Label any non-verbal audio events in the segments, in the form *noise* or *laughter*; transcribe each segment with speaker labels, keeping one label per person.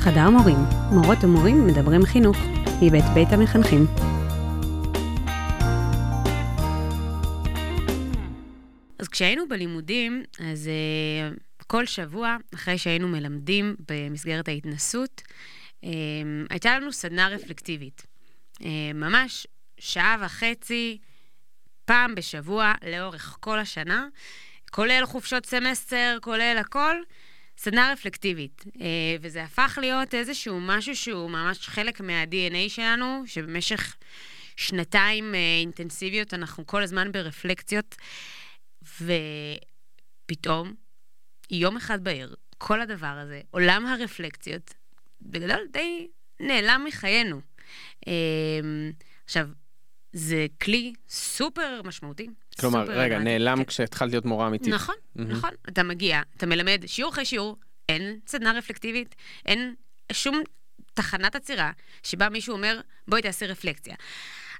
Speaker 1: חדר מורים, מורות ומורים מדברים חינוך, מבית בית המחנכים. אז כשהיינו בלימודים, אז אה, כל שבוע, אחרי שהיינו מלמדים במסגרת ההתנסות, אה, הייתה לנו סדנה רפלקטיבית. אה, ממש שעה וחצי, פעם בשבוע, לאורך כל השנה, כולל חופשות סמסטר, כולל הכל. סדנה רפלקטיבית, אה, וזה הפך להיות איזשהו משהו שהוא ממש חלק מה-DNA שלנו, שבמשך שנתיים אה, אינטנסיביות אנחנו כל הזמן ברפלקציות, ופתאום, יום אחד בעיר, כל הדבר הזה, עולם הרפלקציות, בגדול די נעלם מחיינו. אה, עכשיו, זה כלי סופר משמעותי.
Speaker 2: כלומר,
Speaker 1: סופר
Speaker 2: רגע,
Speaker 1: רלוונטי.
Speaker 2: נעלם
Speaker 1: כן.
Speaker 2: כשהתחלת להיות מורה אמיתית.
Speaker 1: נכון, נכון. אתה מגיע, אתה מלמד שיעור אחרי שיעור, אין סדנה רפלקטיבית, אין שום תחנת עצירה שבה מישהו אומר, בואי תעשי רפלקציה.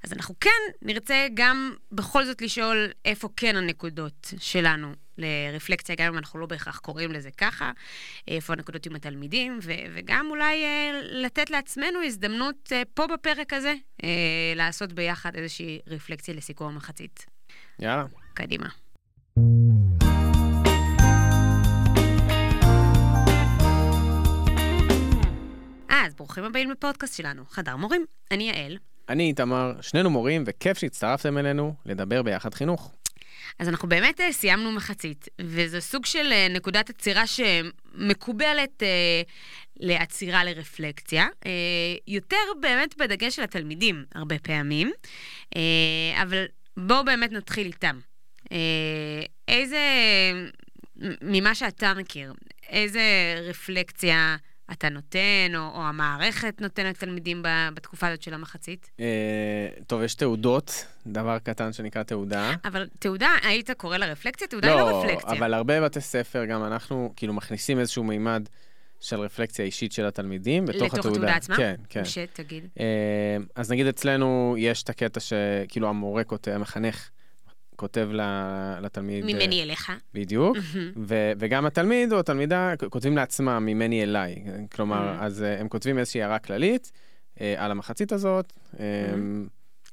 Speaker 1: אז אנחנו כן נרצה גם בכל זאת לשאול איפה כן הנקודות שלנו לרפלקציה, גם אם אנחנו לא בהכרח קוראים לזה ככה, איפה הנקודות עם התלמידים, ו- וגם אולי אה, לתת לעצמנו הזדמנות אה, פה בפרק הזה אה, לעשות ביחד איזושהי רפלקציה לסיכום המחצית.
Speaker 2: יאללה.
Speaker 1: קדימה. אז ברוכים הבאים לפודקאסט שלנו, חדר מורים. אני יעל.
Speaker 2: אני איתמר, שנינו מורים, וכיף שהצטרפתם אלינו לדבר ביחד חינוך.
Speaker 1: אז אנחנו באמת אה, סיימנו מחצית, וזה סוג של אה, נקודת עצירה שמקובלת אה, לעצירה לרפלקציה, אה, יותר באמת בדגש של התלמידים הרבה פעמים, אה, אבל בואו באמת נתחיל איתם. אה, איזה, ממה שאתה מכיר, איזה רפלקציה אתה נותן, או, או המערכת נותנת לתלמידים בתקופה הזאת של המחצית?
Speaker 2: אה, טוב, יש תעודות, דבר קטן שנקרא תעודה.
Speaker 1: אבל תעודה, היית קורא לה רפלקציה? תעודה היא לא רפלקציה.
Speaker 2: אבל הרבה בתי ספר, גם אנחנו, כאילו, מכניסים איזשהו מימד של רפלקציה אישית של התלמידים בתוך
Speaker 1: לתוך
Speaker 2: התעודה.
Speaker 1: התעודה עצמה?
Speaker 2: כן, כן.
Speaker 1: שתגיד.
Speaker 2: אה, אז נגיד אצלנו יש את הקטע שכאילו המורה כותב, המחנך כותב לתלמיד... אה,
Speaker 1: ממני אליך.
Speaker 2: בדיוק, ו- וגם התלמיד או התלמידה כותבים לעצמם ממני אליי. כלומר. אז אה, הם כותבים איזושהי הערה כללית אה, על המחצית הזאת. אה,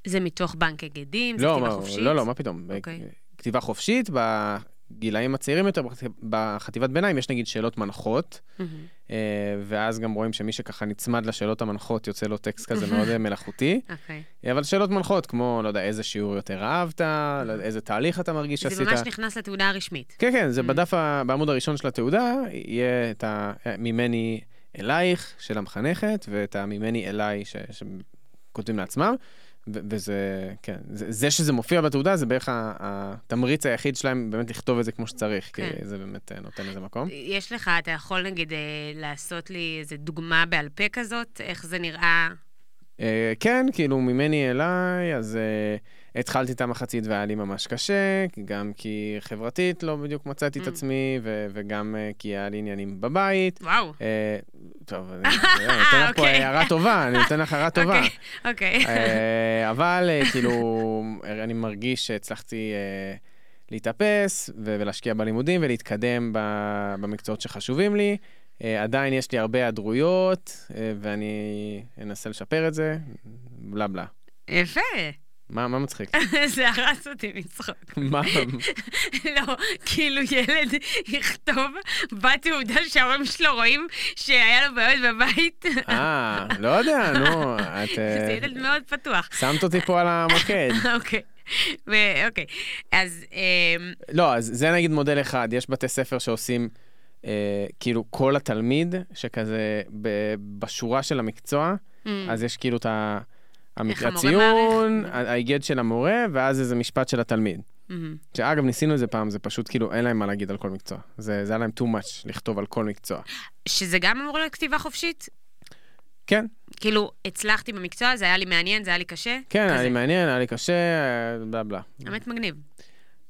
Speaker 1: זה מתוך בנק הגדים? זה
Speaker 2: לא,
Speaker 1: כתיבה
Speaker 2: מה-
Speaker 1: חופשית?
Speaker 2: לא, לא, מה פתאום.
Speaker 1: אוקיי.
Speaker 2: כתיבה חופשית, בגילאים הצעירים יותר, בחט- בחטיבת ביניים, יש נגיד שאלות מנחות. אה, ואז גם רואים שמי שככה נצמד לשאלות המנחות, יוצא לו טקסט כזה מאוד אה, מלאכותי.
Speaker 1: אוקיי.
Speaker 2: אבל שאלות מנחות, כמו, לא יודע, איזה שיעור יותר אהבת, לא איזה תהליך אתה מרגיש
Speaker 1: זה
Speaker 2: שעשית.
Speaker 1: ממש נכנס לתעודה הרשמית.
Speaker 2: כן, כן, זה
Speaker 1: Mm.
Speaker 2: בדף, ה- בעמוד הראשון של התעודה, יהיה את ה... ממני אלייך של המחנכת, ואת הממני אליי ש... שכותבים לעצמם. וזה, כן, זה, זה שזה מופיע בתעודה זה בערך התמריץ היחיד שלהם באמת לכתוב את זה כמו שצריך,
Speaker 1: כן.
Speaker 2: כי זה באמת אה, נותן לזה מקום.
Speaker 1: יש לך, אתה יכול נגיד אה, לעשות לי איזה דוגמה בעל פה כזאת? איך זה נראה?
Speaker 2: אה, כן, כאילו ממני אליי, אז התחלתי את המחצית והיה לי ממש קשה, גם כי חברתית לא בדיוק מצאתי את
Speaker 1: Mm.
Speaker 2: עצמי, ו- וגם אה, כי היה לי עניינים בבית.
Speaker 1: וואו.
Speaker 2: אה, טוב, אני *laughs* אני נותן לך פה
Speaker 1: אוקיי.
Speaker 2: הערה טובה, אני נותן לך הערה טובה.
Speaker 1: אוקיי, אוקיי.
Speaker 2: אה, אבל אה, כאילו, אני מרגיש שהצלחתי אה, להתאפס ולהשקיע בלימודים ולהתקדם במקצועות שחשובים לי. אה, עדיין יש לי הרבה היעדרויות, אה, ואני אנסה לשפר את זה, בלה בלה.
Speaker 1: יפה.
Speaker 2: מה מה מצחיק? *laughs*
Speaker 1: זה הרס אותי מצחוק.
Speaker 2: מה? *laughs*
Speaker 1: לא, כאילו ילד יכתוב בתעודה שההורים שלו רואים שהיה לו בעיות בבית.
Speaker 2: אה, לא יודע, נו, *laughs* את
Speaker 1: זה
Speaker 2: אה,
Speaker 1: ילד מאוד פתוח.
Speaker 2: שמת אותי פה על המוקד.
Speaker 1: אוקיי. אוקיי. אז אמ,
Speaker 2: לא, אז זה נגיד מודל אחד, יש בתי ספר שעושים, אה, כאילו כל התלמיד, שכזה ב, בשורה של המקצוע, אז יש כאילו את ה... הציון, ההיגד של המורה, ואז איזה משפט של התלמיד.
Speaker 1: מהמם.
Speaker 2: שאגב, ניסינו את זה פעם, זה פשוט כאילו, אין להם מה להגיד על כל מקצוע. זה, זה היה להם too much לכתוב על כל מקצוע.
Speaker 1: שזה גם אמור להיות כתיבה חופשית?
Speaker 2: כן,
Speaker 1: כאילו, הצלחתי במקצוע, זה היה לי מעניין, זה היה לי קשה?
Speaker 2: כן, היה
Speaker 1: כזה.
Speaker 2: לי מעניין, היה לי קשה, אה, בלה בלה.
Speaker 1: האמת מגניב.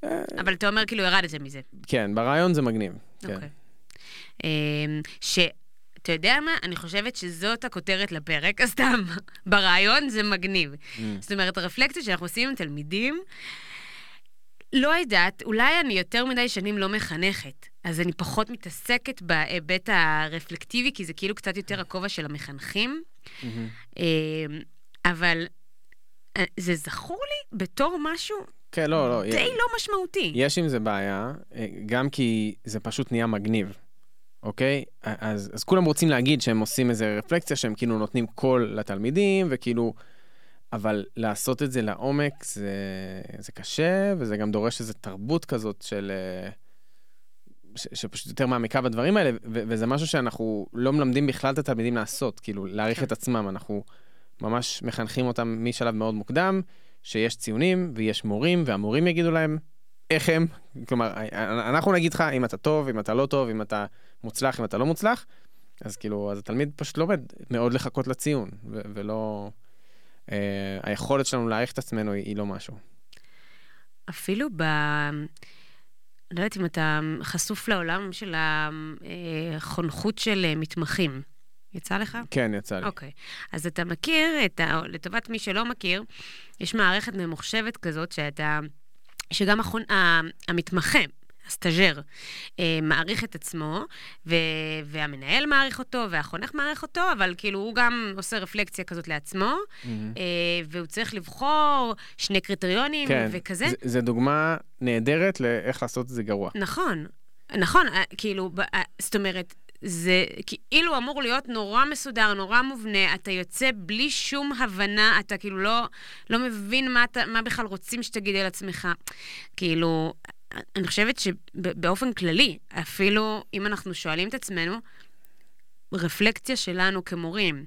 Speaker 2: אה,
Speaker 1: אבל אתה אומר כאילו ירדת מזה.
Speaker 2: כן, ברעיון זה מגניב. כן.
Speaker 1: אוקיי. אמ, ש... אתה יודע מה? אני חושבת שזאת הכותרת לפרק, *laughs* אז סתם, ברעיון זה מגניב.
Speaker 2: Mm.
Speaker 1: זאת אומרת, הרפלקציה שאנחנו עושים עם תלמידים, לא יודעת, אולי אני יותר מדי שנים לא מחנכת, אז אני פחות מתעסקת בהיבט הרפלקטיבי, כי זה כאילו קצת יותר הכובע של המחנכים. אה, אבל אה, זה זכור לי בתור משהו
Speaker 2: כן, לא, לא.
Speaker 1: די לא משמעותי.
Speaker 2: יש עם זה בעיה, אה, גם כי זה פשוט נהיה מגניב, אוקיי? אז, אז כולם רוצים להגיד שהם עושים איזה רפלקציה, שהם כאילו נותנים קול לתלמידים, וכאילו... אבל לעשות את זה לעומק זה, זה קשה, וזה גם דורש איזו תרבות כזאת של... אה, ש, שפשוט יותר מעמיקה בדברים האלה, ו, וזה משהו שאנחנו לא מלמדים בכלל את התלמידים לעשות, כאילו, להעריך כן. את עצמם. אנחנו ממש מחנכים אותם משלב מאוד מוקדם, שיש ציונים ויש מורים, והמורים יגידו להם איך הם. כלומר, אנחנו נגיד לך אם אתה טוב, אם אתה לא טוב, אם אתה מוצלח, אם אתה לא מוצלח, אז כאילו, אז התלמיד פשוט לומד מאוד לחכות לציון, ו- ולא... אה, היכולת שלנו להעריך את עצמנו היא, היא לא משהו.
Speaker 1: אפילו ב... לא יודעת אם אתה חשוף לעולם של החונכות של מתמחים. יצא לך?
Speaker 2: כן, יצא לי.
Speaker 1: אוקיי. אז אתה מכיר, את ה... לטובת מי שלא מכיר, יש מערכת ממוחשבת כזאת שאתה... שגם החונ... המתמחה הסטאז'ר, אה, מעריך את עצמו, ו- והמנהל מעריך אותו, והחונך מעריך אותו, אבל כאילו הוא גם עושה רפלקציה כזאת לעצמו, mm-hmm. והוא צריך לבחור שני קריטריונים
Speaker 2: כן.
Speaker 1: וכזה.
Speaker 2: זה, זה דוגמה נהדרת לאיך לעשות את זה גרוע.
Speaker 1: נכון, נכון, אה, כאילו, זאת אומרת, זה כאילו אמור להיות נורא מסודר, נורא מובנה, אתה יוצא בלי שום הבנה, אתה כאילו לא, לא מבין מה, אתה, מה בכלל רוצים שתגיד על עצמך. כאילו, אני חושבת שבאופן כללי, אפילו אם אנחנו שואלים את עצמנו, רפלקציה שלנו כמורים,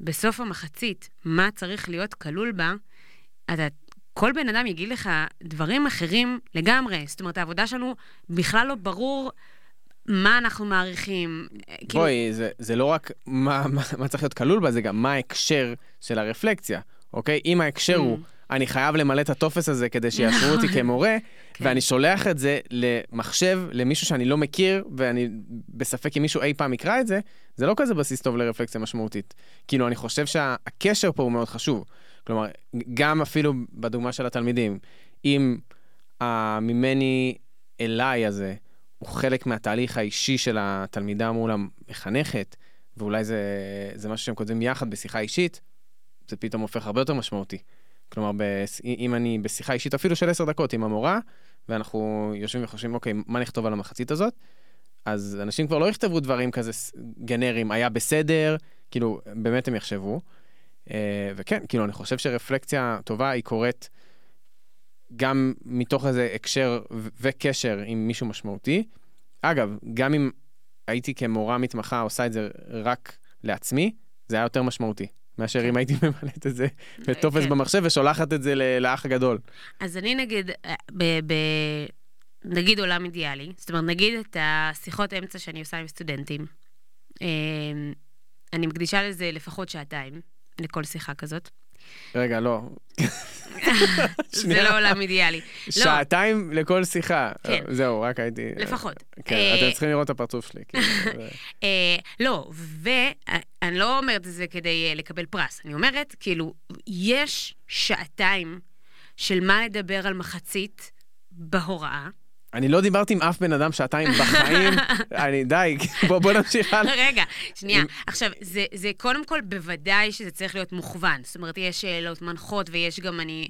Speaker 1: בסוף המחצית, מה צריך להיות כלול בה, אתה, כל בן אדם יגיד לך דברים אחרים לגמרי. זאת אומרת, העבודה שלנו בכלל לא ברור מה אנחנו מעריכים.
Speaker 2: כאילו- בואי, כאילו... זה, זה לא רק מה, מה, מה צריך להיות כלול בה, זה גם מה ההקשר של הרפלקציה, אוקיי? אם ההקשר mm. הוא... אני חייב למלא את הטופס הזה כדי שיאשרו אותי כמורה, כן. ואני שולח את זה למחשב, למישהו שאני לא מכיר, ואני בספק אם מישהו אי פעם יקרא את זה, זה לא כזה בסיס טוב לרפלקציה משמעותית. כאילו, אני חושב שהקשר פה הוא מאוד חשוב. כלומר, גם אפילו בדוגמה של התלמידים, אם הממני אליי הזה הוא חלק מהתהליך האישי של התלמידה מול המחנכת, ואולי זה, זה משהו שהם כותבים יחד בשיחה אישית, זה פתאום הופך הרבה יותר משמעותי. כלומר, ב- אם אני בשיחה אישית אפילו של עשר דקות עם המורה, ואנחנו יושבים וחושבים, אוקיי, מה נכתוב על המחצית הזאת? אז אנשים כבר לא יכתבו דברים כזה גנריים, היה בסדר, כאילו, באמת הם יחשבו. אה, וכן, כאילו, אני חושב שרפלקציה טובה היא קורית גם מתוך איזה הקשר וקשר עם מישהו משמעותי. אגב, גם אם הייתי כמורה מתמחה עושה את זה רק לעצמי, זה היה יותר משמעותי. מאשר אם הייתי *laughs* ממלאת את זה בטופס כן. במחשב ושולחת את זה לאח הגדול.
Speaker 1: אז אני נגיד, אה, ב... נגיד עולם אידיאלי, זאת אומרת, נגיד את השיחות אמצע שאני עושה עם סטודנטים, אה, אני מקדישה לזה לפחות שעתיים, לכל שיחה כזאת.
Speaker 2: רגע, לא.
Speaker 1: זה לא עולם אידיאלי.
Speaker 2: לא. שעתיים לכל שיחה. כן. זהו, רק הייתי...
Speaker 1: לפחות.
Speaker 2: כן, אה, אתם צריכים לראות את הפרצוף שלי. כאילו,
Speaker 1: אה, לא, ואני לא אומרת את זה כדי אה, לקבל פרס. אני אומרת, כאילו, יש שעתיים של מה לדבר על מחצית בהוראה.
Speaker 2: אני לא דיברתי עם אף בן אדם שעתיים בחיים, *laughs* אני די, בוא, בוא נמשיך הלאה. *laughs*
Speaker 1: רגע, שנייה. עכשיו, זה, זה קודם כל בוודאי שזה צריך להיות מוכוון. זאת אומרת, יש שאלות מנחות ויש גם אני...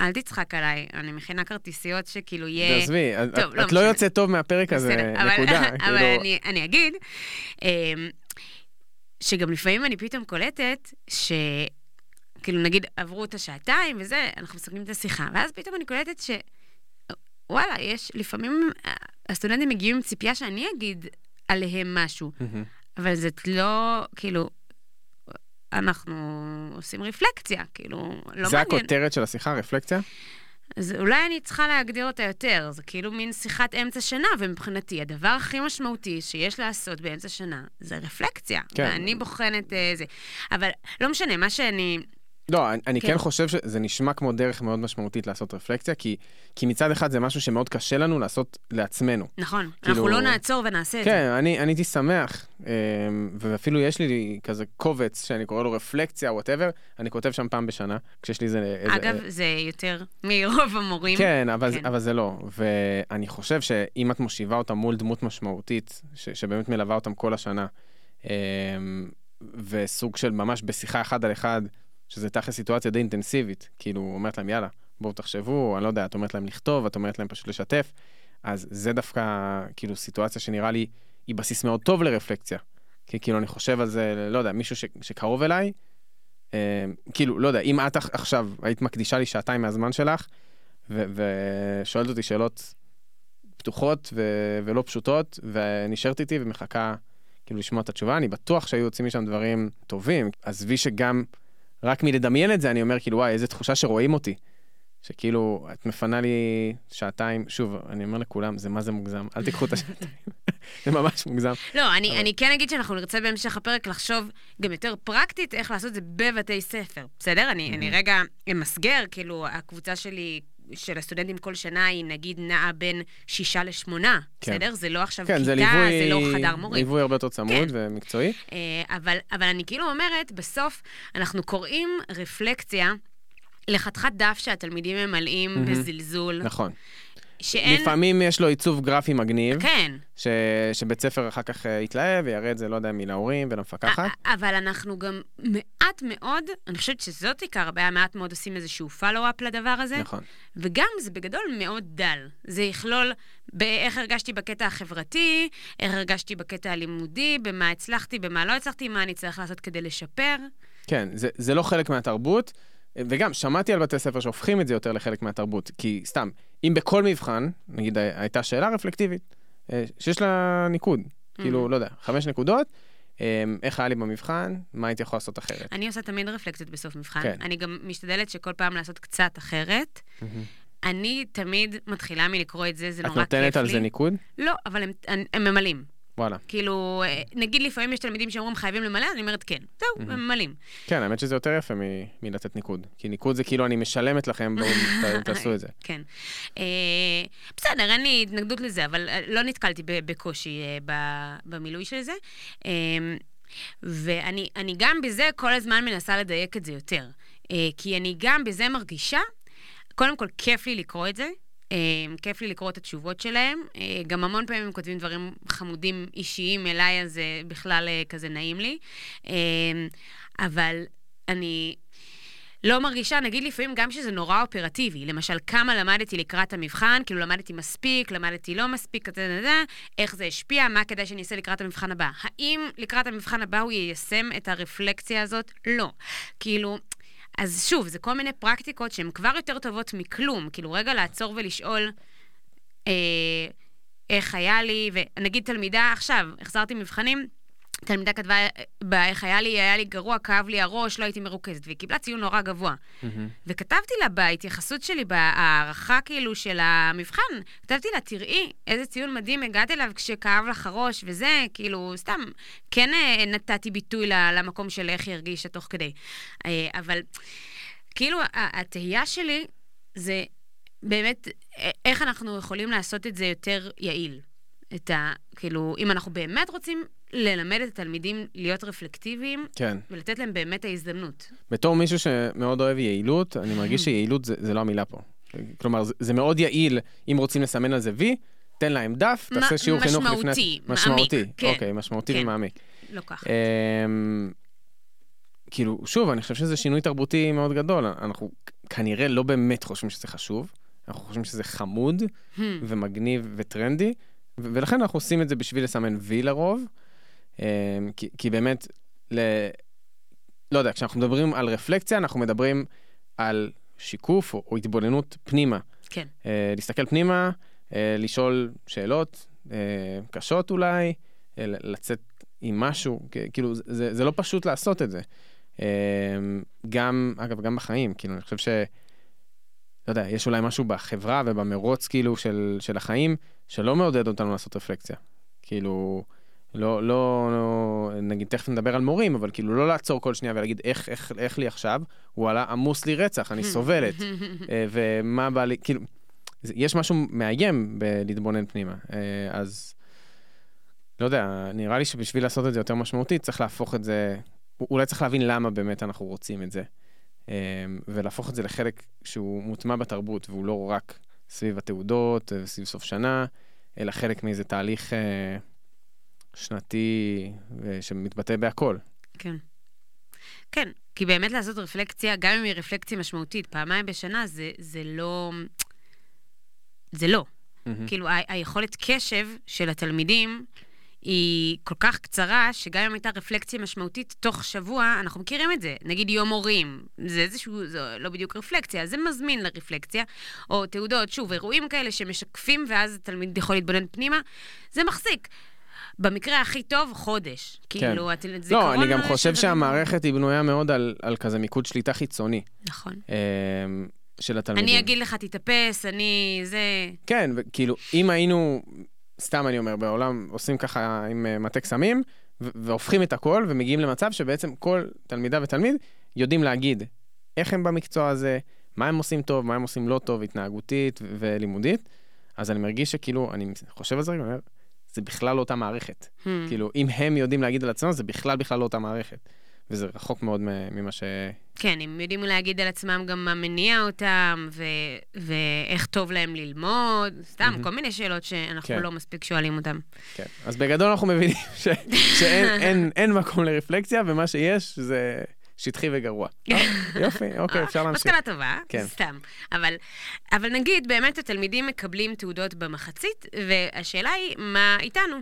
Speaker 1: אל תצחק עליי, אני מכינה כרטיסיות שכאילו יהיה...
Speaker 2: תעזבי, את, לא, את לא יוצאת טוב מהפרק הזה, נקודה. *laughs*
Speaker 1: אבל כאילו... אני, אני אגיד, אמ, שגם לפעמים אני פתאום קולטת ש... כאילו, נגיד, עברו את השעתיים וזה, אנחנו מסכמים את השיחה, ואז פתאום אני קולטת ש... וואלה, יש, לפעמים אה, הסטודנטים מגיעים עם ציפייה שאני אגיד עליהם משהו, אבל זה לא, כאילו, אנחנו עושים רפלקציה, כאילו, לא
Speaker 2: זה
Speaker 1: מעניין.
Speaker 2: זה הכותרת של השיחה, רפלקציה?
Speaker 1: אז אולי אני צריכה להגדיר אותה יותר, זה כאילו מין שיחת אמצע שנה, ומבחינתי הדבר הכי משמעותי שיש לעשות באמצע שנה זה רפלקציה. כן. ואני בוחנת uh, זה. אבל לא משנה, מה שאני
Speaker 2: לא, אני, אני
Speaker 1: כן.
Speaker 2: כן חושב שזה נשמע כמו דרך מאוד משמעותית לעשות רפלקציה, כי, כי מצד אחד זה משהו שמאוד קשה לנו לעשות לעצמנו.
Speaker 1: נכון,
Speaker 2: כאילו-
Speaker 1: אנחנו לא נעצור ונעשה את זה.
Speaker 2: כן, אני, אני הייתי שמח, אמ, ואפילו יש לי כזה קובץ שאני קורא לו רפלקציה, וואטאבר, אני כותב שם פעם בשנה, כשיש לי איזה... איזה
Speaker 1: אגב, זה יותר מרוב המורים.
Speaker 2: כן, אבל,
Speaker 1: כן.
Speaker 2: כן. אבל זה לא. ואני חושב שאם את מושיבה אותם מול דמות משמעותית, ש, שבאמת מלווה אותם כל השנה, אמ, וסוג של ממש בשיחה אחד על אחד, שזה תכל'ס סיטואציה די אינטנסיבית, כאילו, אומרת להם, יאללה, בואו תחשבו, אני לא יודע, את אומרת להם לכתוב, את אומרת להם פשוט לשתף, אז זה דווקא, כאילו, סיטואציה שנראה לי, היא בסיס מאוד טוב לרפלקציה. כי כאילו, אני חושב על זה, לא יודע, מישהו ש, שקרוב אליי, אמ, כאילו, לא יודע, אם את עכ- עכשיו היית מקדישה לי שעתיים מהזמן שלך, ושואלת אותי שאלות פתוחות ו- ולא פשוטות, ונשארת איתי ומחכה כאילו לשמוע את התשובה, אני בטוח שהיו יוצאים משם דברים טובים. עזבי שגם, רק מלדמיין את זה, אני אומר כאילו, וואי, איזה תחושה שרואים אותי. שכאילו, את מפנה לי שעתיים, שוב, אני אומר לכולם, זה מה זה מוגזם, אל תיקחו את *laughs* השעתיים, *laughs* זה ממש מוגזם.
Speaker 1: לא, אני,
Speaker 2: אבל-
Speaker 1: אני כן אגיד שאנחנו נרצה בהמשך הפרק לחשוב גם יותר פרקטית איך לעשות את זה בבתי ספר, בסדר? אני, אני רגע אמסגר, כאילו, הקבוצה שלי, של הסטודנטים כל שנה, היא נגיד נעה בין שישה לשמונה,
Speaker 2: כן.
Speaker 1: בסדר? זה לא עכשיו
Speaker 2: כן,
Speaker 1: כיתה,
Speaker 2: זה ליווי,
Speaker 1: זה לא חדר מורים.
Speaker 2: ליווי הרבה יותר צמוד
Speaker 1: כן.
Speaker 2: ומקצועי.
Speaker 1: אה, אבל, אבל אני כאילו אומרת, בסוף אנחנו קוראים רפלקציה לחתיכת דף שהתלמידים ממלאים
Speaker 2: מהמם.
Speaker 1: בזלזול,
Speaker 2: נכון.
Speaker 1: שאין...
Speaker 2: לפעמים יש לו עיצוב גרפי מגניב,
Speaker 1: כן,
Speaker 2: ש... שבית ספר אחר כך אה, יתלהב ויראה את זה, לא יודע, מי להורים ולמפקחת.
Speaker 1: אבל אנחנו גם מעט מאוד, אני חושבת שזאת עיקר הבעיה, מעט מאוד עושים איזשהו פולו-אפ לדבר הזה,
Speaker 2: נכון.
Speaker 1: וגם זה בגדול מאוד דל. זה יכלול באיך הרגשתי בקטע החברתי, איך הרגשתי בקטע הלימודי, במה הצלחתי, במה לא הצלחתי, מה אני צריך לעשות כדי לשפר.
Speaker 2: כן, זה, זה לא חלק מהתרבות, וגם שמעתי על בתי ספר שהופכים את זה יותר לחלק מהתרבות, כי סתם, אם בכל מבחן, נגיד הייתה שאלה רפלקטיבית, אה, שיש לה ניקוד, כאילו, לא יודע, חמש נקודות, אה, איך היה לי במבחן, מה הייתי יכול לעשות אחרת.
Speaker 1: אני עושה תמיד רפלקציות בסוף מבחן.
Speaker 2: כן.
Speaker 1: אני גם משתדלת שכל פעם לעשות קצת אחרת. אני תמיד מתחילה מלקרוא את זה, זה
Speaker 2: את
Speaker 1: נורא כיף לי.
Speaker 2: נותנת על זה ניקוד?
Speaker 1: לא, אבל הם, הם, הם ממלאים.
Speaker 2: וואלה.
Speaker 1: כאילו, אה, נגיד לפעמים יש תלמידים שאומרים חייבים למלא, אני אומרת כן. זהו, הם ממלאים.
Speaker 2: כן, האמת שזה יותר יפה מלתת ניקוד. כי ניקוד זה כאילו אני משלמת לכם, בואו *laughs* תעשו את זה.
Speaker 1: כן. אה, בסדר, אין לי התנגדות לזה, אבל אה, לא נתקלתי בקושי במילוי של זה. ואני אני גם בזה כל הזמן מנסה לדייק את זה יותר. כי אני גם בזה מרגישה, קודם כל, כיף לי לקרוא את זה. אה, כיף לי לקרוא את התשובות שלהם. אה, גם המון פעמים הם כותבים דברים חמודים אישיים אליי, אז זה בכלל אה, כזה נעים לי. אה, אבל אני לא מרגישה, נגיד לפעמים גם שזה נורא אופרטיבי. למשל, כמה למדתי לקראת המבחן, כאילו למדתי מספיק, למדתי לא מספיק, כזה, כזה, איך זה השפיע, מה כדאי שאני אעשה לקראת המבחן הבא. האם לקראת המבחן הבא הוא יישם את הרפלקציה הזאת? לא. כאילו... אז שוב, זה כל מיני פרקטיקות שהן כבר יותר טובות מכלום. כאילו, רגע לעצור ולשאול אה, איך היה לי, ונגיד תלמידה עכשיו, החזרתי מבחנים, תלמידה כתבה, בה, איך היה לי, היה לי גרוע, כאב לי הראש, לא הייתי מרוכזת, והיא קיבלה ציון נורא גבוה.
Speaker 2: מהמם.
Speaker 1: וכתבתי לה בהתייחסות שלי, בהערכה כאילו של המבחן, כתבתי לה, תראי, איזה ציון מדהים הגעת אליו כשכאב לך הראש וזה, כאילו, סתם, כן אה, נתתי ביטוי למקום של איך היא הרגישה תוך כדי. אה, אבל כאילו, התהייה שלי זה באמת, איך אנחנו יכולים לעשות את זה יותר יעיל. את ה... כאילו, אם אנחנו באמת רוצים ללמד את התלמידים להיות רפלקטיביים,
Speaker 2: כן.
Speaker 1: ולתת להם באמת ההזדמנות.
Speaker 2: בתור מישהו שמאוד אוהב יעילות, אני מרגיש *laughs* שיעילות זה, זה לא המילה פה. כלומר, זה, זה מאוד יעיל, אם רוצים לסמן על זה וי, תן להם דף, תעשה שיעור חינוך לפני...
Speaker 1: משמעותי, מעמיק,
Speaker 2: משמעותי,
Speaker 1: כן.
Speaker 2: אוקיי, משמעותי
Speaker 1: כן.
Speaker 2: ומעמיק.
Speaker 1: לא ככה.
Speaker 2: אמ, כאילו, שוב, אני חושב שזה שינוי תרבותי מאוד גדול. אנחנו כנראה לא באמת חושבים שזה חשוב, אנחנו חושבים שזה חמוד
Speaker 1: Hmm.
Speaker 2: ומגניב וטרנדי, ולכן אנחנו עושים את זה בשביל לסמן וי לרוב. אמ, כי, כי באמת, ל... לא יודע, כשאנחנו מדברים על רפלקציה, אנחנו מדברים על שיקוף או, או התבוננות פנימה.
Speaker 1: כן.
Speaker 2: אה, להסתכל פנימה, אה, לשאול שאלות אה, קשות אולי, ל- לצאת עם משהו, כאילו זה- זה, זה לא פשוט לעשות את זה. אה, גם, אגב, גם בחיים, כאילו, אני חושב ש... לא יודע, יש אולי משהו בחברה ובמרוץ כאילו של, של החיים שלא מעודד אותנו לעשות רפלקציה. כאילו, לא, לא, לא, נגיד, תכף נדבר על מורים, אבל כאילו לא לעצור כל שנייה ולהגיד איך, איך, איך לי עכשיו, וואלה, עמוס לי רצח, אני סובלת. *laughs* אה, ומה בא לי, כאילו, יש משהו מאיים בלהתבונן פנימה. אה, אז, לא יודע, נראה לי שבשביל לעשות את זה יותר משמעותי, צריך להפוך את זה, אולי צריך להבין למה באמת אנחנו רוצים את זה. אה, ולהפוך את זה לחלק שהוא מוטמע בתרבות, והוא לא רק סביב התעודות וסביב סוף שנה, אלא חלק מאיזה תהליך אה, שנתי שמתבטא בהכל.
Speaker 1: כן. כן, כי באמת לעשות רפלקציה, גם אם היא רפלקציה משמעותית, פעמיים בשנה, זה, זה לא... זה לא. Mm-hmm. כאילו, ה- היכולת קשב של התלמידים היא כל כך קצרה, שגם אם הייתה רפלקציה משמעותית תוך שבוע, אנחנו מכירים את זה. נגיד יום הורים, זה איזשהו, זה לא בדיוק רפלקציה, זה מזמין לרפלקציה. או תעודות, שוב, אירועים כאלה שמשקפים, ואז התלמיד יכול להתבונן פנימה, זה מחזיק. במקרה הכי טוב, חודש. כן. כאילו, את זיכרון...
Speaker 2: לא, אני גם חושב שהמערכת היא בנויה מאוד על, על כזה מיקוד שליטה חיצוני.
Speaker 1: נכון.
Speaker 2: אמ, של התלמידים.
Speaker 1: אני אגיד לך, תתאפס, אני... זה...
Speaker 2: כן, וכאילו, אם היינו, סתם אני אומר, בעולם עושים ככה עם אה, מטה קסמים, והופכים את הכל, ומגיעים למצב שבעצם כל תלמידה ותלמיד יודעים להגיד איך הם במקצוע הזה, מה הם עושים טוב, מה הם עושים לא טוב, התנהגותית ולימודית. אז אני מרגיש שכאילו, אני חושב על זה, אני אומר, זה בכלל לא אותה מערכת. Hmm. כאילו, אם הם יודעים להגיד על עצמם, זה בכלל בכלל לא אותה מערכת. וזה רחוק מאוד ממה ש...
Speaker 1: כן, הם יודעים להגיד על עצמם גם מה מניע אותם, ו- ואיך טוב להם ללמוד, סתם, mm-hmm. כל מיני שאלות שאנחנו כן. לא מספיק שואלים אותם.
Speaker 2: כן, אז בגדול אנחנו מבינים ש- *laughs* שאין אין, אין מקום לרפלקציה, ומה שיש זה שטחי וגרוע. *laughs* יופי, אוקיי, אפשר להמשיך.
Speaker 1: מסקנה טובה, כן. סתם. אבל, אבל נגיד, באמת התלמידים מקבלים תעודות במחצית, והשאלה היא, מה איתנו?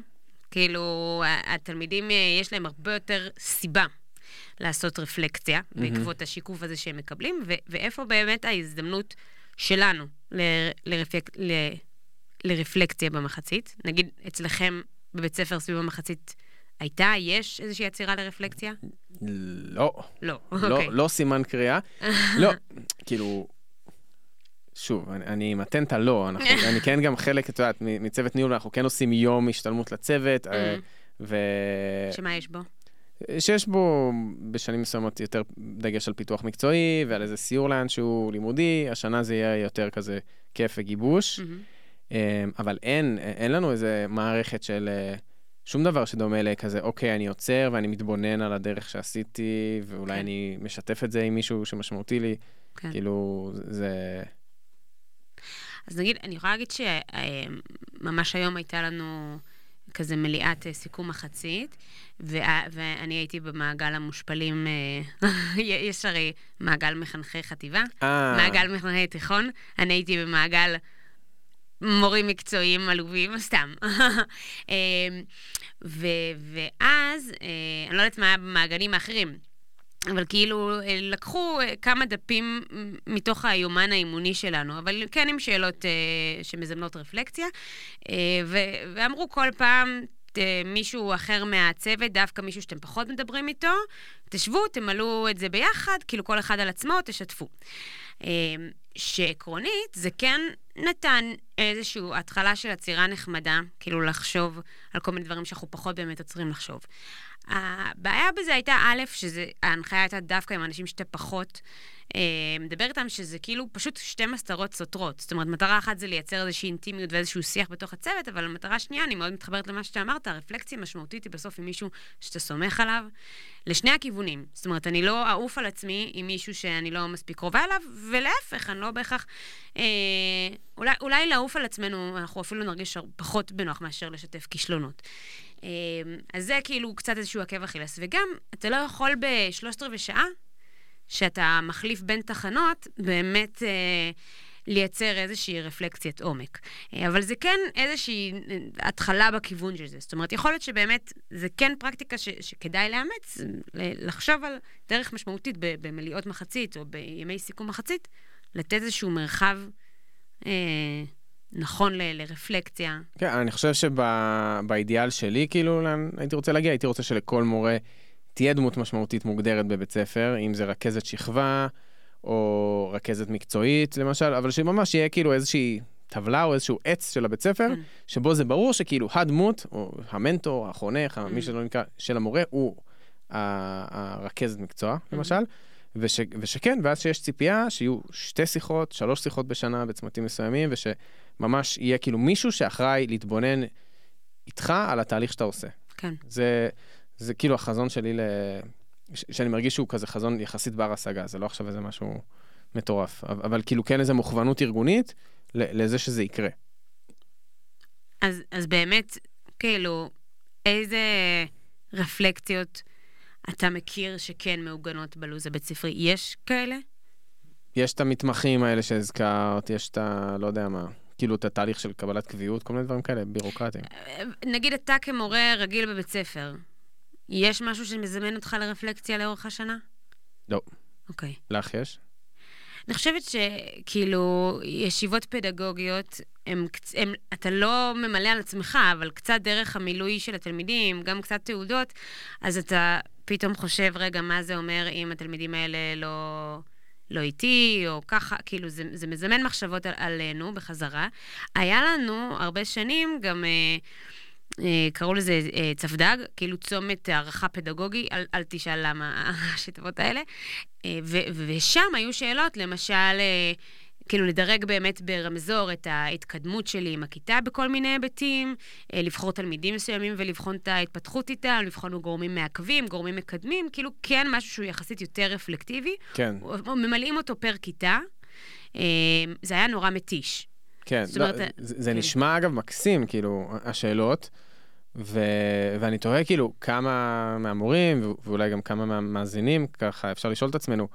Speaker 1: כאילו, התלמידים, אה, יש להם הרבה יותר סיבה לעשות רפלקציה mm-hmm. בעקבות השיקוף הזה שהם מקבלים, ו- ואיפה באמת ההזדמנות שלנו ל- לרפלק- ל- לרפלקציה במחצית? נגיד, אצלכם בבית ספר סביב המחצית הייתה, יש איזושהי עצירה לרפלקציה?
Speaker 2: לא.
Speaker 1: לא,
Speaker 2: לא,
Speaker 1: אוקיי.
Speaker 2: לא סימן קריאה. *laughs* לא, כאילו, שוב, אני, אני אמתן את הלא, אנחנו, *laughs* אני כן גם חלק, את יודעת, מצוות ניהול, אנחנו כן עושים יום השתלמות לצוות, אה, ו...
Speaker 1: שמה יש בו?
Speaker 2: שיש בו בשנים מסוימות יותר דגש על פיתוח מקצועי ועל איזה סיור לאנשהו לימודי, השנה זה יהיה יותר כזה כיף וגיבוש, mm-hmm. אבל אין, אין לנו איזה מערכת של אה, שום דבר שדומה לכזה, אוקיי, אני עוצר ואני מתבונן על הדרך שעשיתי, ואולי כן. אני משתף את זה עם מישהו שמשמעותי לי, כן. כאילו, זה...
Speaker 1: אז נגיד, אני יכולה להגיד שממש היום הייתה לנו... כזה מליאת אה, סיכום מחצית, ואני הייתי במעגל המושפלים, אה, *laughs* יש הרי מעגל מחנכי חטיבה, אה. מעגל מחנכי תיכון, אני הייתי במעגל מורים מקצועיים עלובים, *laughs* סתם. ואז, אני לא יודעת מה היה במעגלים האחרים. אבל כאילו, אה, לקחו אה, כמה דפים מתוך היומן האימוני שלנו, אבל כן עם שאלות uh, שמזמנות רפלקציה, ואמרו כל פעם, uh, מישהו אחר מהצוות, דווקא מישהו שאתם פחות מדברים איתו, תשבו, תמלאו את זה ביחד, כאילו כל אחד על עצמו, תשתפו. Uh, שעקרונית, זה כן נתן איזושהי התחלה של עצירה נחמדה, כאילו לחשוב על כל מיני דברים שאנחנו פחות באמת עוצרים לחשוב. הבעיה בזה הייתה, א', שההנחיה הייתה דווקא עם אנשים שאתה פחות אה, מדבר איתם, שזה כאילו פשוט שתי מסתרות סותרות. זאת אומרת, מטרה אחת זה לייצר איזושהי אינטימיות ואיזשהו שיח בתוך הצוות, אבל המטרה השנייה, אני מאוד מתחברת למה שאתה אמרת, הרפלקציה משמעותית היא בסוף עם מישהו שאתה סומך עליו, לשני הכיוונים. זאת אומרת, אני לא אעוף על עצמי עם מישהו שאני לא מספיק קרובה אליו, ולהפך, אני לא בהכרח... אה, אולי, אולי לעוף על עצמנו, אנחנו אפילו נרגיש פחות בנוח מאשר לשתף כישלונות. אה, אז זה כאילו קצת איזשהו עקב אכילס. וגם, אתה לא יכול בשלושת רבעי שעה, שאתה מחליף בין תחנות, באמת אה, לייצר איזושהי רפלקציית עומק. אה, אבל זה כן איזושהי אה, התחלה בכיוון של זה. זאת אומרת, יכול להיות שבאמת זה כן פרקטיקה ש, שכדאי לאמץ, לחשוב על דרך משמעותית במליאות מחצית או בימי סיכום מחצית, לתת איזשהו מרחב אה, נכון ל, לרפלקציה.
Speaker 2: כן, אני חושב שבאידיאל שלי, כאילו, לאן הייתי רוצה להגיע, הייתי רוצה שלכל מורה... תהיה דמות משמעותית מוגדרת בבית ספר, אם זה רכזת שכבה, או רכזת מקצועית, למשל, אבל שממש יהיה כאילו איזושהי טבלה או איזשהו עץ של הבית ספר,
Speaker 1: כן.
Speaker 2: שבו זה ברור שכאילו הדמות, או המנטור, החונך, מי שלא נקרא, של המורה, הוא הרכזת מקצוע, למשל. וש, ושכן, ואז שיש ציפייה שיהיו שתי שיחות, שלוש שיחות בשנה בצמתים מסוימים, ושממש יהיה כאילו מישהו שאחראי להתבונן איתך על התהליך שאתה עושה.
Speaker 1: כן.
Speaker 2: זה, זה כאילו החזון שלי, ל... ש- שאני מרגיש שהוא כזה חזון יחסית בר השגה, זה לא עכשיו איזה משהו מטורף, אבל, אבל כאילו כן איזה מוכוונות ארגונית לזה שזה יקרה.
Speaker 1: אז, אז באמת, כאילו, איזה רפלקציות אתה מכיר שכן מעוגנות בלו"ז הבית ספרי? יש כאלה?
Speaker 2: יש את המתמחים האלה שהזכרת, יש את ה... לא יודע מה, כאילו את התהליך של קבלת קביעות, כל מיני דברים כאלה, בירוקרטיים.
Speaker 1: נגיד אתה כמורה רגיל בבית ספר, יש משהו שמזמן אותך לרפלקציה לאורך השנה?
Speaker 2: לא.
Speaker 1: אוקיי.
Speaker 2: לך יש?
Speaker 1: אני חושבת שכאילו, ישיבות פדגוגיות, הם, הם, אתה לא ממלא על עצמך, אבל קצת דרך המילוי של התלמידים, גם קצת תעודות, אז אתה פתאום חושב, רגע, מה זה אומר אם התלמידים האלה לא, לא איתי, או ככה, כאילו, זה, זה מזמן מחשבות על, עלינו בחזרה. היה לנו הרבה שנים גם... אה, אה, קראו לזה אה, צפדג, כאילו צומת הערכה פדגוגי, אל, אל תשאל למה *laughs* השיטות האלה. אה, ו- ושם היו שאלות, למשל, כאילו לדרג באמת ברמזור את ההתקדמות שלי עם הכיתה בכל מיני היבטים, אה, לבחור תלמידים מסוימים ולבחון את ההתפתחות איתם, לבחון גורמים מעכבים, גורמים מקדמים, כאילו כן משהו שהוא יחסית יותר רפלקטיבי.
Speaker 2: כן,
Speaker 1: ממלאים אותו פר כיתה. אה, זה היה נורא מתיש.
Speaker 2: כן.
Speaker 1: זאת
Speaker 2: לא,
Speaker 1: אומרת,
Speaker 2: זה, זה
Speaker 1: כן.
Speaker 2: נשמע אגב מקסים, כאילו, השאלות, ו... ואני תוהה כאילו כמה מהמורים, ו- ואולי גם כמה מהמאזינים, ככה אפשר לשאול את עצמנו,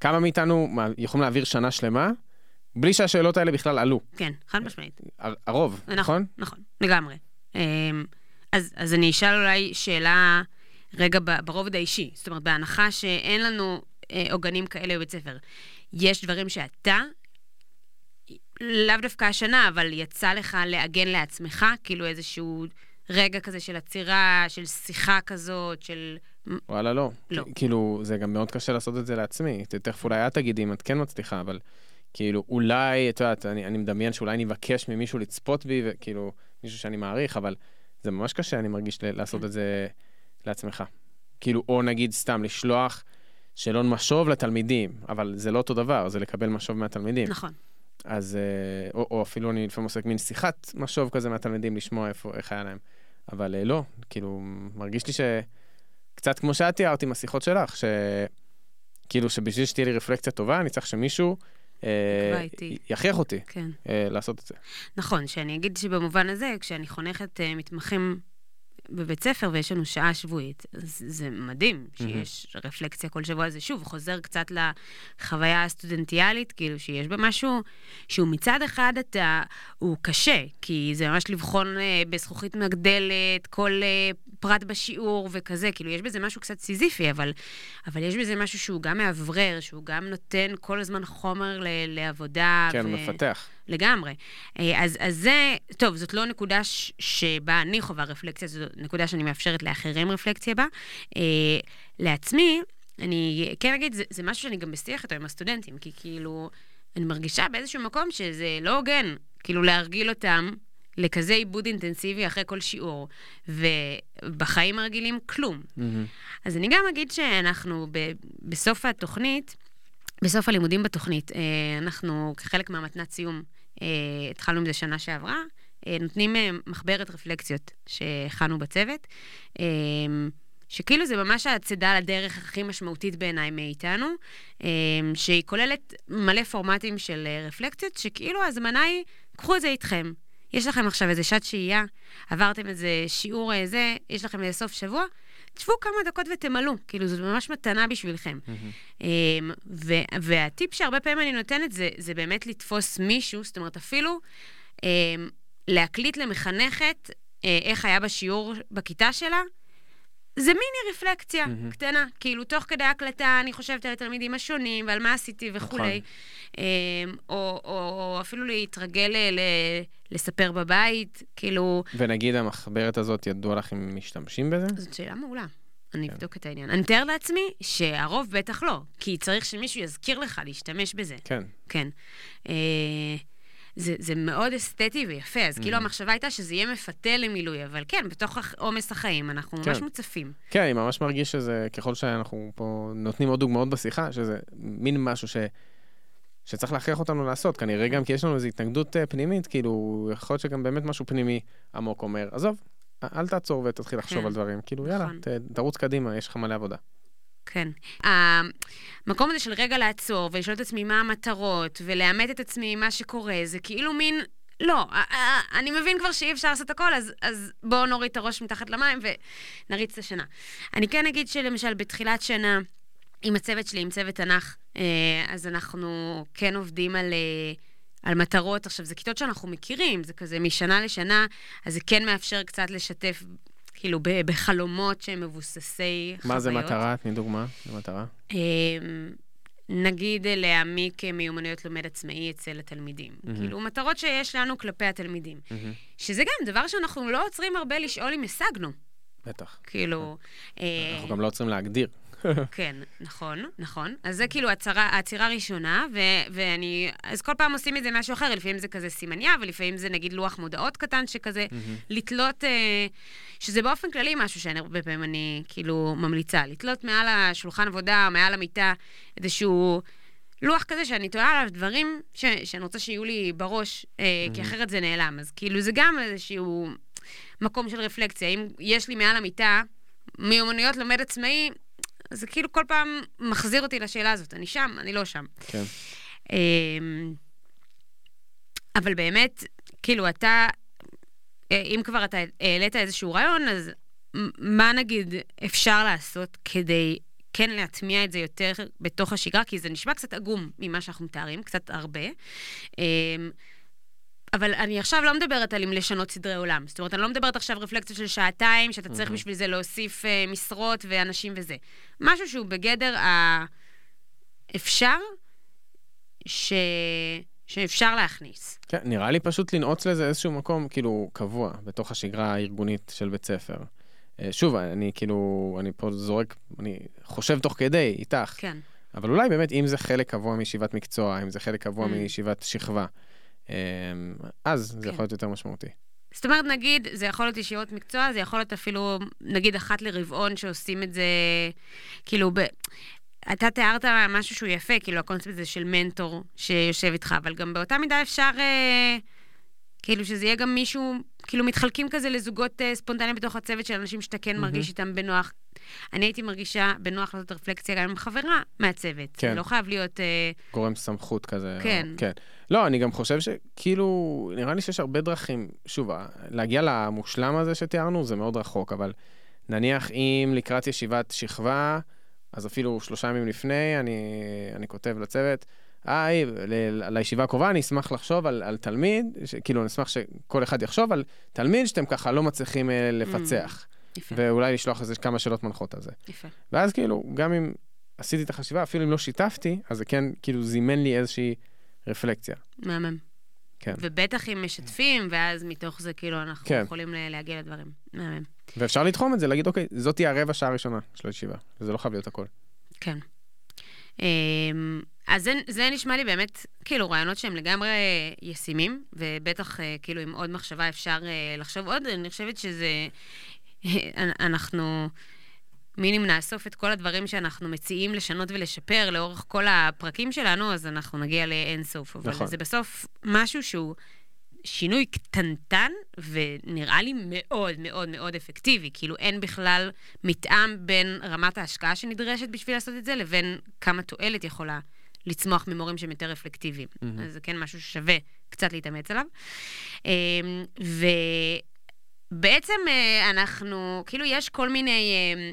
Speaker 2: כמה מאיתנו יכולים להעביר שנה שלמה בלי שהשאלות האלה בכלל עלו.
Speaker 1: כן, חד משמעית.
Speaker 2: הר- הרוב, נכון?
Speaker 1: נכון, נכון, לגמרי. אמ, אז, אז אני אשאל אולי שאלה רגע ברובד האישי. זאת אומרת, בהנחה שאין לנו אה, עוגנים כאלה בבית ספר, יש דברים שאתה, לאו דווקא השנה, אבל יצא לך לעגן לעצמך, כאילו איזשהו רגע כזה של עצירה, של שיחה כזאת, של...
Speaker 2: וואלה, לא.
Speaker 1: לא.
Speaker 2: כאילו, זה גם מאוד קשה לעשות את זה לעצמי. תכף אולי את תגידי אם את כן מצליחה, אבל כאילו, אולי, את יודעת, אני, אני מדמיין שאולי אני אבקש ממישהו לצפות בי, וכאילו, מישהו שאני מעריך, אבל זה ממש קשה, אני מרגיש, לעשות את זה לעצמך. כאילו, או נגיד סתם לשלוח שאלון משוב לתלמידים, אבל זה לא אותו דבר, זה לקבל משוב מהתלמידים.
Speaker 1: נכון.
Speaker 2: אז, אה, או, או אפילו אני לפעמים עושה מין שיחת משוב כזה מהתלמידים, לשמוע איפה, איך היה להם. אבל אה, לא, כאילו, מרגיש לי שקצת כמו שאת תיארת עם השיחות שלך, שכאילו שבשביל שתהיה לי רפלקציה טובה, אני צריך שמישהו
Speaker 1: יקבע איתי.
Speaker 2: יכריח אותי
Speaker 1: כן.
Speaker 2: אה, לעשות את זה.
Speaker 1: נכון, שאני אגיד שבמובן הזה, כשאני חונכת אה, מתמחים בבית ספר ויש לנו שעה שבועית, אז זה מדהים שיש רפלקציה כל שבוע. זה שוב חוזר קצת לחוויה הסטודנטיאלית, כאילו שיש בה משהו שהוא מצד אחד אתה, הוא קשה, כי זה ממש לבחון אה, בזכוכית מגדלת כל אה, פרט בשיעור וכזה, כאילו יש בזה משהו קצת סיזיפי, אבל, אבל יש בזה משהו שהוא גם מאוורר, שהוא גם נותן כל הזמן חומר ל- לעבודה.
Speaker 2: כן, הוא מפתח.
Speaker 1: לגמרי. אה, אז, אז זה, טוב, זאת לא נקודה ש, שבה אני חווה רפלקציה, זו נקודה שאני מאפשרת לאחרים רפלקציה בה. אה, לעצמי, אני כן אגיד, זה, זה משהו שאני גם בשיח איתו עם הסטודנטים, כי כאילו, אני מרגישה באיזשהו מקום שזה לא הוגן, כאילו להרגיל אותם לכזה עיבוד אינטנסיבי אחרי כל שיעור, ובחיים הרגילים כלום.
Speaker 2: מהמם.
Speaker 1: אז אני גם אגיד שאנחנו ב, בסוף התוכנית, בסוף הלימודים בתוכנית, אה, אנחנו כחלק מהמתנת סיום, אה, התחלנו עם זה שנה שעברה, אה, נותנים מחברת רפלקציות שהכנו בצוות, שכאילו זה ממש הצידה לדרך הכי משמעותית בעיניי מאיתנו, שהיא כוללת מלא פורמטים של רפלקציות, שכאילו ההזמנה היא, קחו את זה איתכם. יש לכם עכשיו איזה שעת שהייה, עברתם איזה שיעור אה, זה, יש לכם איזה סוף שבוע, תשבו כמה דקות ותמלאו, כאילו זאת ממש מתנה בשבילכם. אמ, ו- והטיפ שהרבה פעמים אני נותנת זה, זה באמת לתפוס מישהו, זאת אומרת, אפילו אמ, להקליט למחנכת אה, איך היה בשיעור בכיתה שלה, זה מיני רפלקציה
Speaker 2: מהמם.
Speaker 1: קטנה. כאילו, תוך כדי ההקלטה אני חושבת על התלמידים השונים ועל מה עשיתי וכולי. אמ, או, או, או אפילו להתרגל ל- לספר בבית, כאילו,
Speaker 2: ונגיד המחברת הזאת, ידוע לך אם משתמשים בזה?
Speaker 1: זאת שאלה מעולה. אני
Speaker 2: כן.
Speaker 1: אבדוק את העניין. אני מתאר לעצמי שהרוב בטח לא, כי צריך שמישהו יזכיר לך להשתמש בזה.
Speaker 2: כן.
Speaker 1: כן. אה, זה, זה מאוד אסתטי ויפה, אז כאילו
Speaker 2: Mhm.
Speaker 1: המחשבה הייתה שזה יהיה מפתה למילוי, אבל כן, בתוך עומס החיים אנחנו ממש
Speaker 2: כן.
Speaker 1: מוצפים.
Speaker 2: כן, אני ממש מרגיש שזה, ככל שאנחנו פה נותנים עוד דוגמאות בשיחה, שזה מין משהו ש... שצריך להכריח אותנו לעשות, כנראה גם כי יש לנו איזו התנגדות אה, פנימית, כאילו, יכול להיות שגם באמת משהו פנימי עמוק אומר, עזוב, אל תעצור ותתחיל לחשוב
Speaker 1: כן.
Speaker 2: על דברים, כאילו, יאללה,
Speaker 1: נכון.
Speaker 2: ת, תרוץ קדימה, יש לך מלא עבודה.
Speaker 1: כן. המקום הזה של רגע לעצור ולשאול את עצמי מה המטרות ולאמת את עצמי עם מה שקורה, זה כאילו מין... לא, א- א- אני מבין כבר שאי אפשר לעשות הכל, אז, אז בואו נוריד את הראש מתחת למים ונריץ את השנה. אני כן אגיד שלמשל בתחילת שנה, עם הצוות שלי, עם צוות תנ"ך, אה, אז אנחנו כן עובדים על, אה, על מטרות. עכשיו, זה כיתות שאנחנו מכירים, זה כזה משנה לשנה, אז זה כן מאפשר קצת לשתף, כאילו, בחלומות שהם מבוססי חוויות.
Speaker 2: מה זה מטרה? תני דוגמה למטרה.
Speaker 1: אמ, נגיד להעמיק מיומנויות לומד עצמאי אצל התלמידים.
Speaker 2: מהמם.
Speaker 1: כאילו, מטרות שיש לנו כלפי התלמידים.
Speaker 2: מהמם.
Speaker 1: שזה גם דבר שאנחנו לא עוצרים הרבה לשאול אם השגנו.
Speaker 2: בטח.
Speaker 1: כאילו... אה,
Speaker 2: אנחנו גם לא עוצרים להגדיר. *laughs*
Speaker 1: כן, נכון, נכון. אז זה כאילו הצהרה, העצירה הראשונה, ו- ואני... אז כל פעם עושים מזה משהו אחר, לפעמים זה כזה סימניה, ולפעמים זה נגיד לוח מודעות קטן שכזה. לתלות, אה, שזה באופן כללי משהו שאני הרבה פעמים אני כאילו ממליצה, לתלות מעל השולחן עבודה, מעל המיטה, איזשהו לוח כזה שאני תולה עליו דברים ש- שאני רוצה שיהיו לי בראש, אה, כי
Speaker 2: מהמם.
Speaker 1: אחרת זה נעלם. אז כאילו זה גם איזשהו מקום של רפלקציה. אם יש לי מעל המיטה מיומנויות לומד עצמאי, זה כאילו כל פעם מחזיר אותי לשאלה הזאת. אני שם, אני לא שם.
Speaker 2: כן.
Speaker 1: אמ, אבל באמת, כאילו, אתה, אה, אם כבר אתה העלית איזשהו רעיון, אז מה נגיד אפשר לעשות כדי כן להטמיע את זה יותר בתוך השגרה? כי זה נשמע קצת עגום ממה שאנחנו מתארים, קצת הרבה. אבל אני עכשיו לא מדברת על אם לשנות סדרי עולם. זאת אומרת, אני לא מדברת עכשיו רפלקציה של שעתיים, שאתה צריך
Speaker 2: מהמם.
Speaker 1: בשביל זה להוסיף אה, משרות ואנשים וזה. משהו שהוא בגדר האפשר, ש... שאפשר להכניס.
Speaker 2: כן, נראה לי פשוט לנעוץ לזה איזשהו מקום, כאילו, קבוע, בתוך השגרה הארגונית של בית ספר. אה, שוב, אני כאילו, אני פה זורק, אני חושב תוך כדי, איתך,
Speaker 1: כן.
Speaker 2: אבל אולי באמת, אם זה חלק קבוע מישיבת מקצוע, אם זה חלק קבוע
Speaker 1: Mm.
Speaker 2: מישיבת שכבה, אה, אז זה
Speaker 1: כן.
Speaker 2: יכול להיות יותר משמעותי.
Speaker 1: זאת אומרת, נגיד, זה יכול להיות ישירות מקצוע, זה יכול להיות אפילו, נגיד, אחת לרבעון שעושים את זה, כאילו, ב... אתה תיארת משהו שהוא יפה, כאילו, הקונספט הזה של מנטור שיושב איתך, אבל גם באותה מידה אפשר, אה, כאילו, שזה יהיה גם מישהו, כאילו, מתחלקים כזה לזוגות אה, ספונטניים בתוך הצוות של אנשים שאתה כן. מרגיש איתם בנוח. אני הייתי מרגישה בנוח לעשות רפלקציה גם עם חברה מהצוות.
Speaker 2: כן.
Speaker 1: זה לא חייב להיות... אה,
Speaker 2: גורם סמכות כזה.
Speaker 1: כן.
Speaker 2: או, כן. לא, אני גם חושב שכאילו, נראה לי שיש הרבה דרכים, שוב, ה- להגיע למושלם הזה שתיארנו זה מאוד רחוק, אבל נניח אם לקראת ישיבת שכבה, אז אפילו שלושה ימים לפני, אני, אני כותב לצוות, היי, לישיבה הקרובה אני אשמח לחשוב על, על תלמיד, ש, כאילו אני אשמח שכל אחד יחשוב על תלמיד שאתם ככה לא מצליחים אה, לפצח,
Speaker 1: יפה,
Speaker 2: ואולי לשלוח איזה כמה שאלות מנחות על זה.
Speaker 1: יפה.
Speaker 2: ואז כאילו, גם אם עשיתי את החשיבה, אפילו אם לא שיתפתי, אז זה כן כאילו זימן לי איזושהי רפלקציה.
Speaker 1: מהמם.
Speaker 2: כן.
Speaker 1: ובטח אם משתפים, ואז מתוך זה כאילו אנחנו
Speaker 2: כן.
Speaker 1: יכולים להגיע לדברים. מהמם.
Speaker 2: ואפשר לתחום את זה, להגיד, אוקיי, זאת תהיה הרבע שעה הראשונה של הישיבה, וזה לא חייב להיות הכל.
Speaker 1: כן. אמ, אז זה, זה נשמע לי באמת, כאילו, רעיונות שהם לגמרי ישימים, ובטח, אה, כאילו, עם עוד מחשבה אפשר אה, לחשוב עוד. אני חושבת שזה... אה, אנחנו... מינימום נאסוף את כל הדברים שאנחנו מציעים לשנות ולשפר לאורך כל הפרקים שלנו, אז אנחנו נגיע לאין סוף. אבל
Speaker 2: נכון.
Speaker 1: זה בסוף משהו שהוא שינוי קטנטן, ונראה לי מאוד מאוד מאוד אפקטיבי. כאילו, אין בכלל מתאם בין רמת ההשקעה שנדרשת בשביל לעשות את זה, לבין כמה תועלת יכולה לצמוח ממורים שהם יותר רפלקטיביים.
Speaker 2: מהמם.
Speaker 1: אז זה כן משהו ששווה קצת להתאמץ עליו. אמ, ובעצם אה, אנחנו, כאילו, יש כל מיני... אה,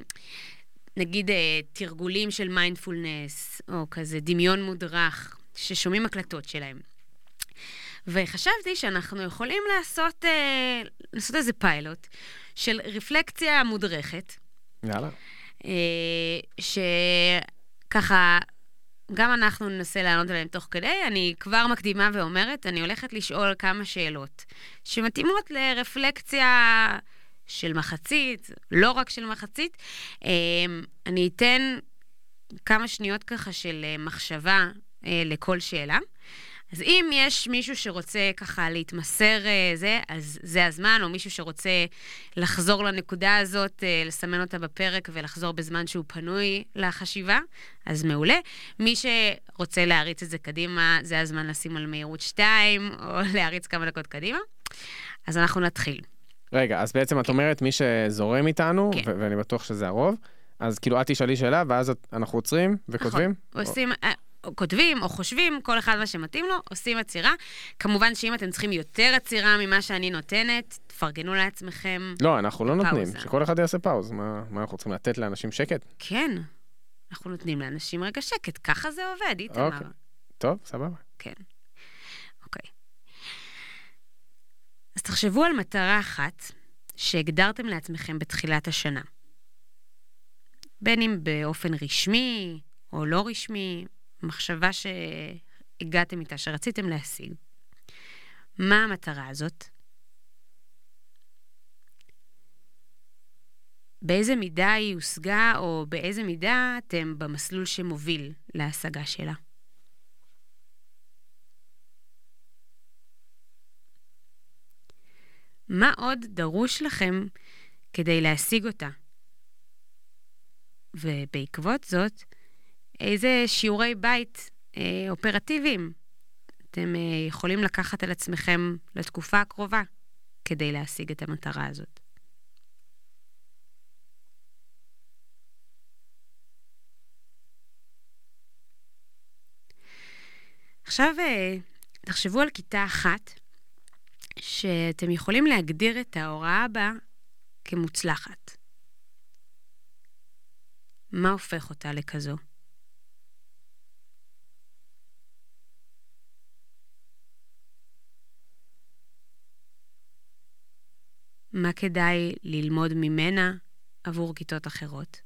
Speaker 1: נגיד אה, תרגולים של מיינדפולנס, או כזה דמיון מודרך, ששומעים הקלטות שלהם. וחשבתי שאנחנו יכולים לעשות, אה, לעשות איזה פיילוט של רפלקציה מודרכת,
Speaker 2: יאללה.
Speaker 1: אה, שככה, גם אנחנו ננסה לענות עליהם תוך כדי. אני כבר מקדימה ואומרת, אני הולכת לשאול כמה שאלות שמתאימות לרפלקציה של מחצית, לא רק של מחצית. אה, אני אתן כמה שניות ככה של אה, מחשבה אה, לכל שאלה. אז אם יש מישהו שרוצה ככה להתמסר אה, זה, אז זה הזמן, או מישהו שרוצה לחזור לנקודה הזאת, אה, לסמן אותה בפרק ולחזור בזמן שהוא פנוי לחשיבה, אז מעולה. מי שרוצה להריץ את זה קדימה, זה הזמן לשים על מהירות 2, *laughs* או להריץ כמה דקות קדימה. אז אנחנו נתחיל.
Speaker 2: רגע, אז בעצם את אומרת מי שזורם איתנו,
Speaker 1: כן.
Speaker 2: ואני בטוח שזה הרוב, אז כאילו את תשאלי שאלה, ואז את- אנחנו עוצרים וכותבים?
Speaker 1: נכון. עושים, אה, או כותבים או חושבים, כל אחד מה שמתאים לו, עושים עצירה. כמובן שאם אתם צריכים יותר עצירה ממה שאני נותנת, תפרגנו לעצמכם.
Speaker 2: לא, אנחנו לא נותנים. שכל אחד יעשה פאוז. מה מה אנחנו צריכים לתת לאנשים שקט?
Speaker 1: כן, אנחנו נותנים לאנשים רגע שקט, ככה זה עובד, איתמר.
Speaker 2: אוקיי. טוב, סבבה.
Speaker 1: כן. אוקיי. אז תחשבו על מטרה אחת שהגדרתם לעצמכם בתחילת השנה. בין אם באופן רשמי או לא רשמי, מחשבה שהגעתם איתה, שרציתם להשיג. מה המטרה הזאת? באיזה מידה היא הושגה, או באיזה מידה אתם במסלול שמוביל להשגה שלה? מה עוד דרוש לכם כדי להשיג אותה? ובעקבות זאת, איזה שיעורי בית אה, אופרטיביים אתם אה, יכולים לקחת על עצמכם לתקופה הקרובה כדי להשיג את המטרה הזאת? עכשיו, אה, תחשבו על כיתה אחת שאתם יכולים להגדיר את ההוראה בה כמוצלחת. מה הופך אותה לכזו? מה כדאי ללמוד ממנה עבור כיתות אחרות?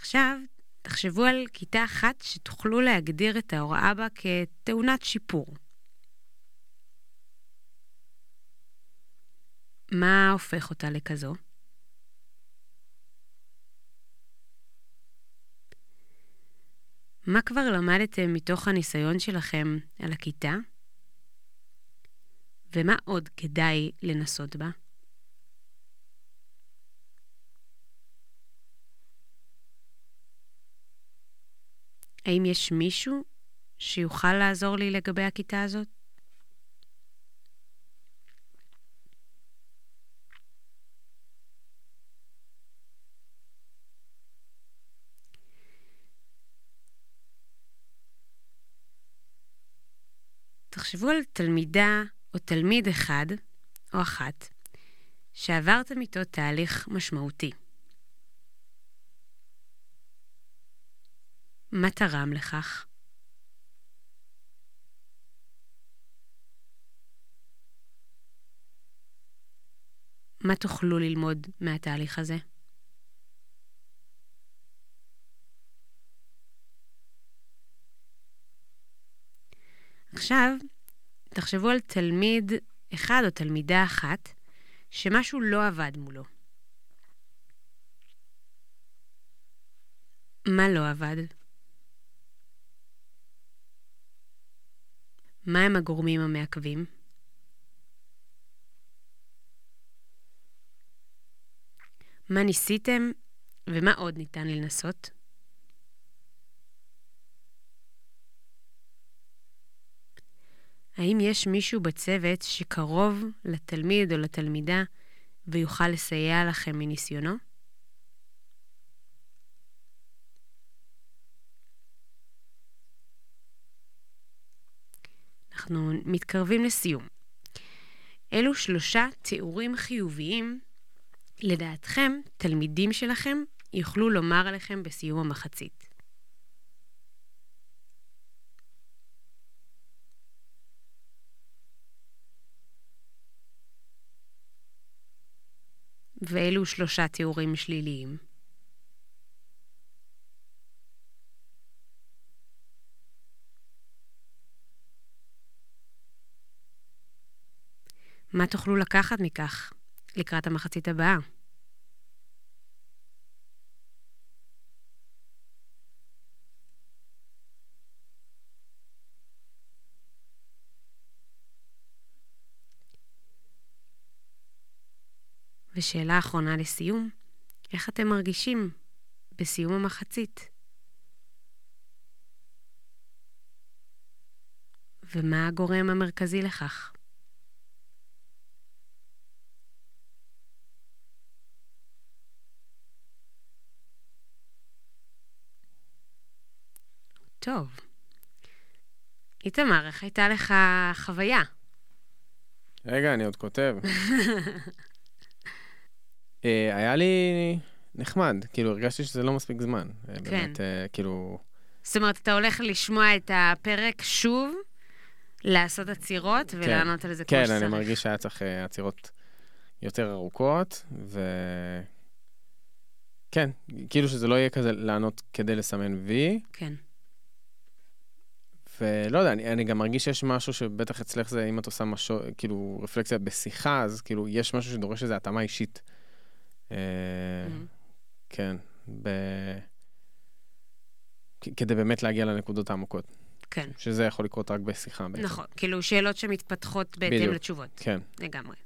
Speaker 1: עכשיו, תחשבו על כיתה אחת שתוכלו להגדיר את ההוראה בה כטעונת שיפור. מה הופך אותה לכזו? מה כבר למדתם מתוך הניסיון שלכם על הכיתה? ומה עוד כדאי לנסות בה? האם יש מישהו שיוכל לעזור לי לגבי הכיתה הזאת? תחשבו על תלמידה או תלמיד אחד או אחת שעברתם איתו תהליך משמעותי. מה תרם לכך? מה תוכלו ללמוד מהתהליך הזה? עכשיו, תחשבו על תלמיד אחד או תלמידה אחת שמשהו לא עבד מולו. מה לא עבד? מה הם הגורמים המעכבים? מה ניסיתם ומה עוד ניתן לנסות? האם יש מישהו בצוות שקרוב לתלמיד או לתלמידה ויוכל לסייע לכם מניסיונו? אנחנו מתקרבים לסיום. אלו שלושה תיאורים חיוביים, לדעתכם, תלמידים שלכם יוכלו לומר עליכם בסיום המחצית. ואלו שלושה תיאורים שליליים. מה תוכלו לקחת מכך לקראת המחצית הבאה? ושאלה אחרונה לסיום, איך אתם מרגישים בסיום המחצית? ומה הגורם המרכזי לכך? טוב. איתמר, איך הייתה לך חוויה?
Speaker 2: רגע, אני עוד כותב. *laughs* אה, היה לי נחמד, כאילו הרגשתי שזה לא מספיק זמן. אה,
Speaker 1: כן.
Speaker 2: באמת, אה, כאילו...
Speaker 1: זאת אומרת, אתה הולך לשמוע את הפרק שוב, לעשות עצירות ולענות על זה כמו
Speaker 2: כן,
Speaker 1: שצריך.
Speaker 2: אני מרגיש שהיה צריך עצירות יותר ארוכות, ו... כן, כאילו שזה לא יהיה כזה לענות כדי לסמן וי,
Speaker 1: כן.
Speaker 2: ולא יודע, אני, אני גם מרגיש שיש משהו שבטח אצלך זה, אם את עושה משהו, כאילו, רפלקציה בשיחה, אז כאילו, יש משהו שדורש איזו התאמה אישית. אה. כן, ב... כדי באמת להגיע לנקודות העמוקות,
Speaker 1: כן.
Speaker 2: שזה יכול לקרות רק בשיחה בעצם.
Speaker 1: נכון. כאילו, שאלות שמתפתחות בהתאם
Speaker 2: בדיוק.
Speaker 1: לתשובות.
Speaker 2: כן.
Speaker 1: לגמרי.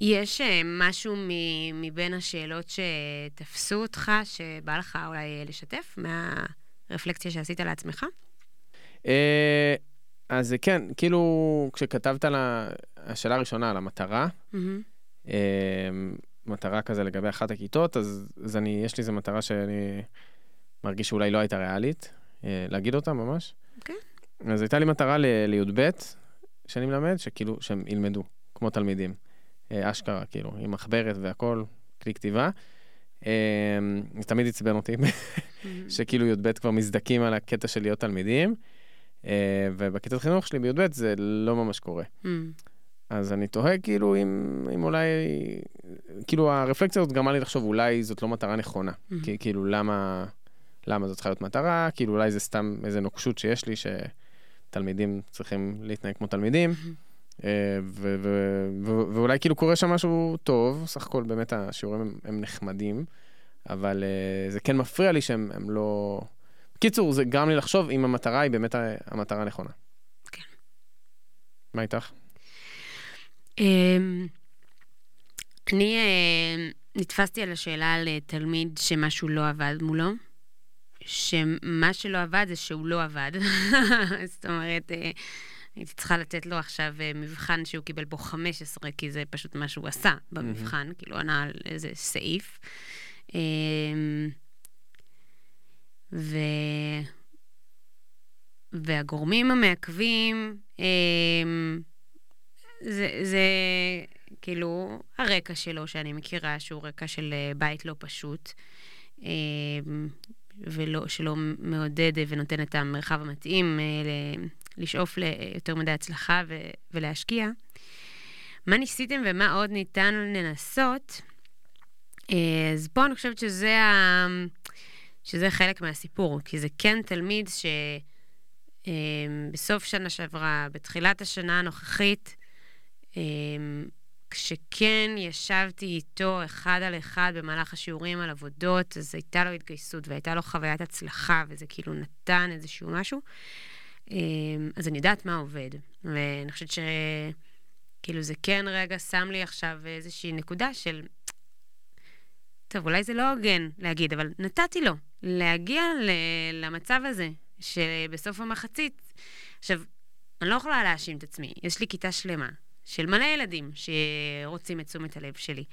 Speaker 1: יש אה, משהו מ- מבין השאלות שתפסו אותך, שבא לך אולי לשתף מהרפלקציה שעשית לעצמך?
Speaker 2: אה, אז כן, כאילו, כשכתבת על השאלה הראשונה, על המטרה,
Speaker 1: מהמם.
Speaker 2: אה, מטרה כזה לגבי אחת הכיתות, אז, אז אני, יש לי איזו מטרה שאני מרגיש שאולי לא הייתה ריאלית, אה, להגיד אותה ממש.
Speaker 1: אוקיי.
Speaker 2: אז הייתה לי מטרה לי"ב, שאני מלמד, שכאילו, שהם ילמדו, כמו תלמידים. אה, אשכרה, כאילו, עם מחברת והכל, כלי כתיבה. אה, זה תמיד עצבן אותי. *laughs* *laughs* שכאילו י"ב כבר מזדכים על הקטע של להיות תלמידים, אה, ובכיתת חינוך שלי בי"ב זה לא ממש קורה. אז אני תוהה כאילו אם, אם אולי, כאילו הרפלקציה הזאת גרמה לי לחשוב אולי זאת לא מטרה נכונה.
Speaker 1: מהמם.
Speaker 2: כי, כאילו למה, למה זאת צריכה להיות מטרה, כאילו אולי זה סתם איזה נוקשות שיש לי שתלמידים צריכים להתנהג כמו תלמידים. אה, ו- ו- ו- ואולי כאילו קורה שם משהו טוב, סך הכל באמת השיעורים הם, הם נחמדים, אבל אה, זה כן מפריע לי שהם הם לא... בקיצור, זה גרם לי לחשוב אם המטרה היא באמת ה- המטרה הנכונה.
Speaker 1: כן.
Speaker 2: מה איתך?
Speaker 1: אמ, אני אה, נתפסתי על השאלה על אה, תלמיד שמשהו לא עבד מולו, שמה שלא עבד זה שהוא לא עבד. *laughs* זאת אומרת, אה, הייתי צריכה לתת לו עכשיו מבחן שהוא קיבל בו 15, כי זה פשוט מה שהוא עשה במבחן, כאילו ענה על איזה סעיף. אמ, ו... והגורמים המעכבים, אמ, זה, זה כאילו הרקע שלו, שאני מכירה, שהוא רקע של אה, בית לא פשוט, אה, ולא, שלא מעודד ונותן את המרחב המתאים אה, לשאוף ליותר מדי הצלחה ו, ולהשקיע. מה ניסיתם ומה עוד ניתן לנסות? אה, אז פה אני חושבת שזה, ה... שזה חלק מהסיפור, כי זה כן תלמיד שבסוף שנה שעברה, בתחילת השנה הנוכחית, אמ, כשכן ישבתי איתו אחד על אחד במהלך השיעורים על עבודות, אז הייתה לו התגייסות והייתה לו חוויית הצלחה, וזה כאילו נתן איזשהו משהו. אמ, אז אני יודעת מה עובד, ואני חושבת שכאילו זה כן רגע שם לי עכשיו איזושהי נקודה של, טוב, אולי זה לא הוגן להגיד, אבל נתתי לו להגיע ל- למצב הזה, שבסוף המחצית, עכשיו, אני לא יכולה להאשים את עצמי, יש לי כיתה שלמה של מלא ילדים שרוצים את תשומת הלב שלי.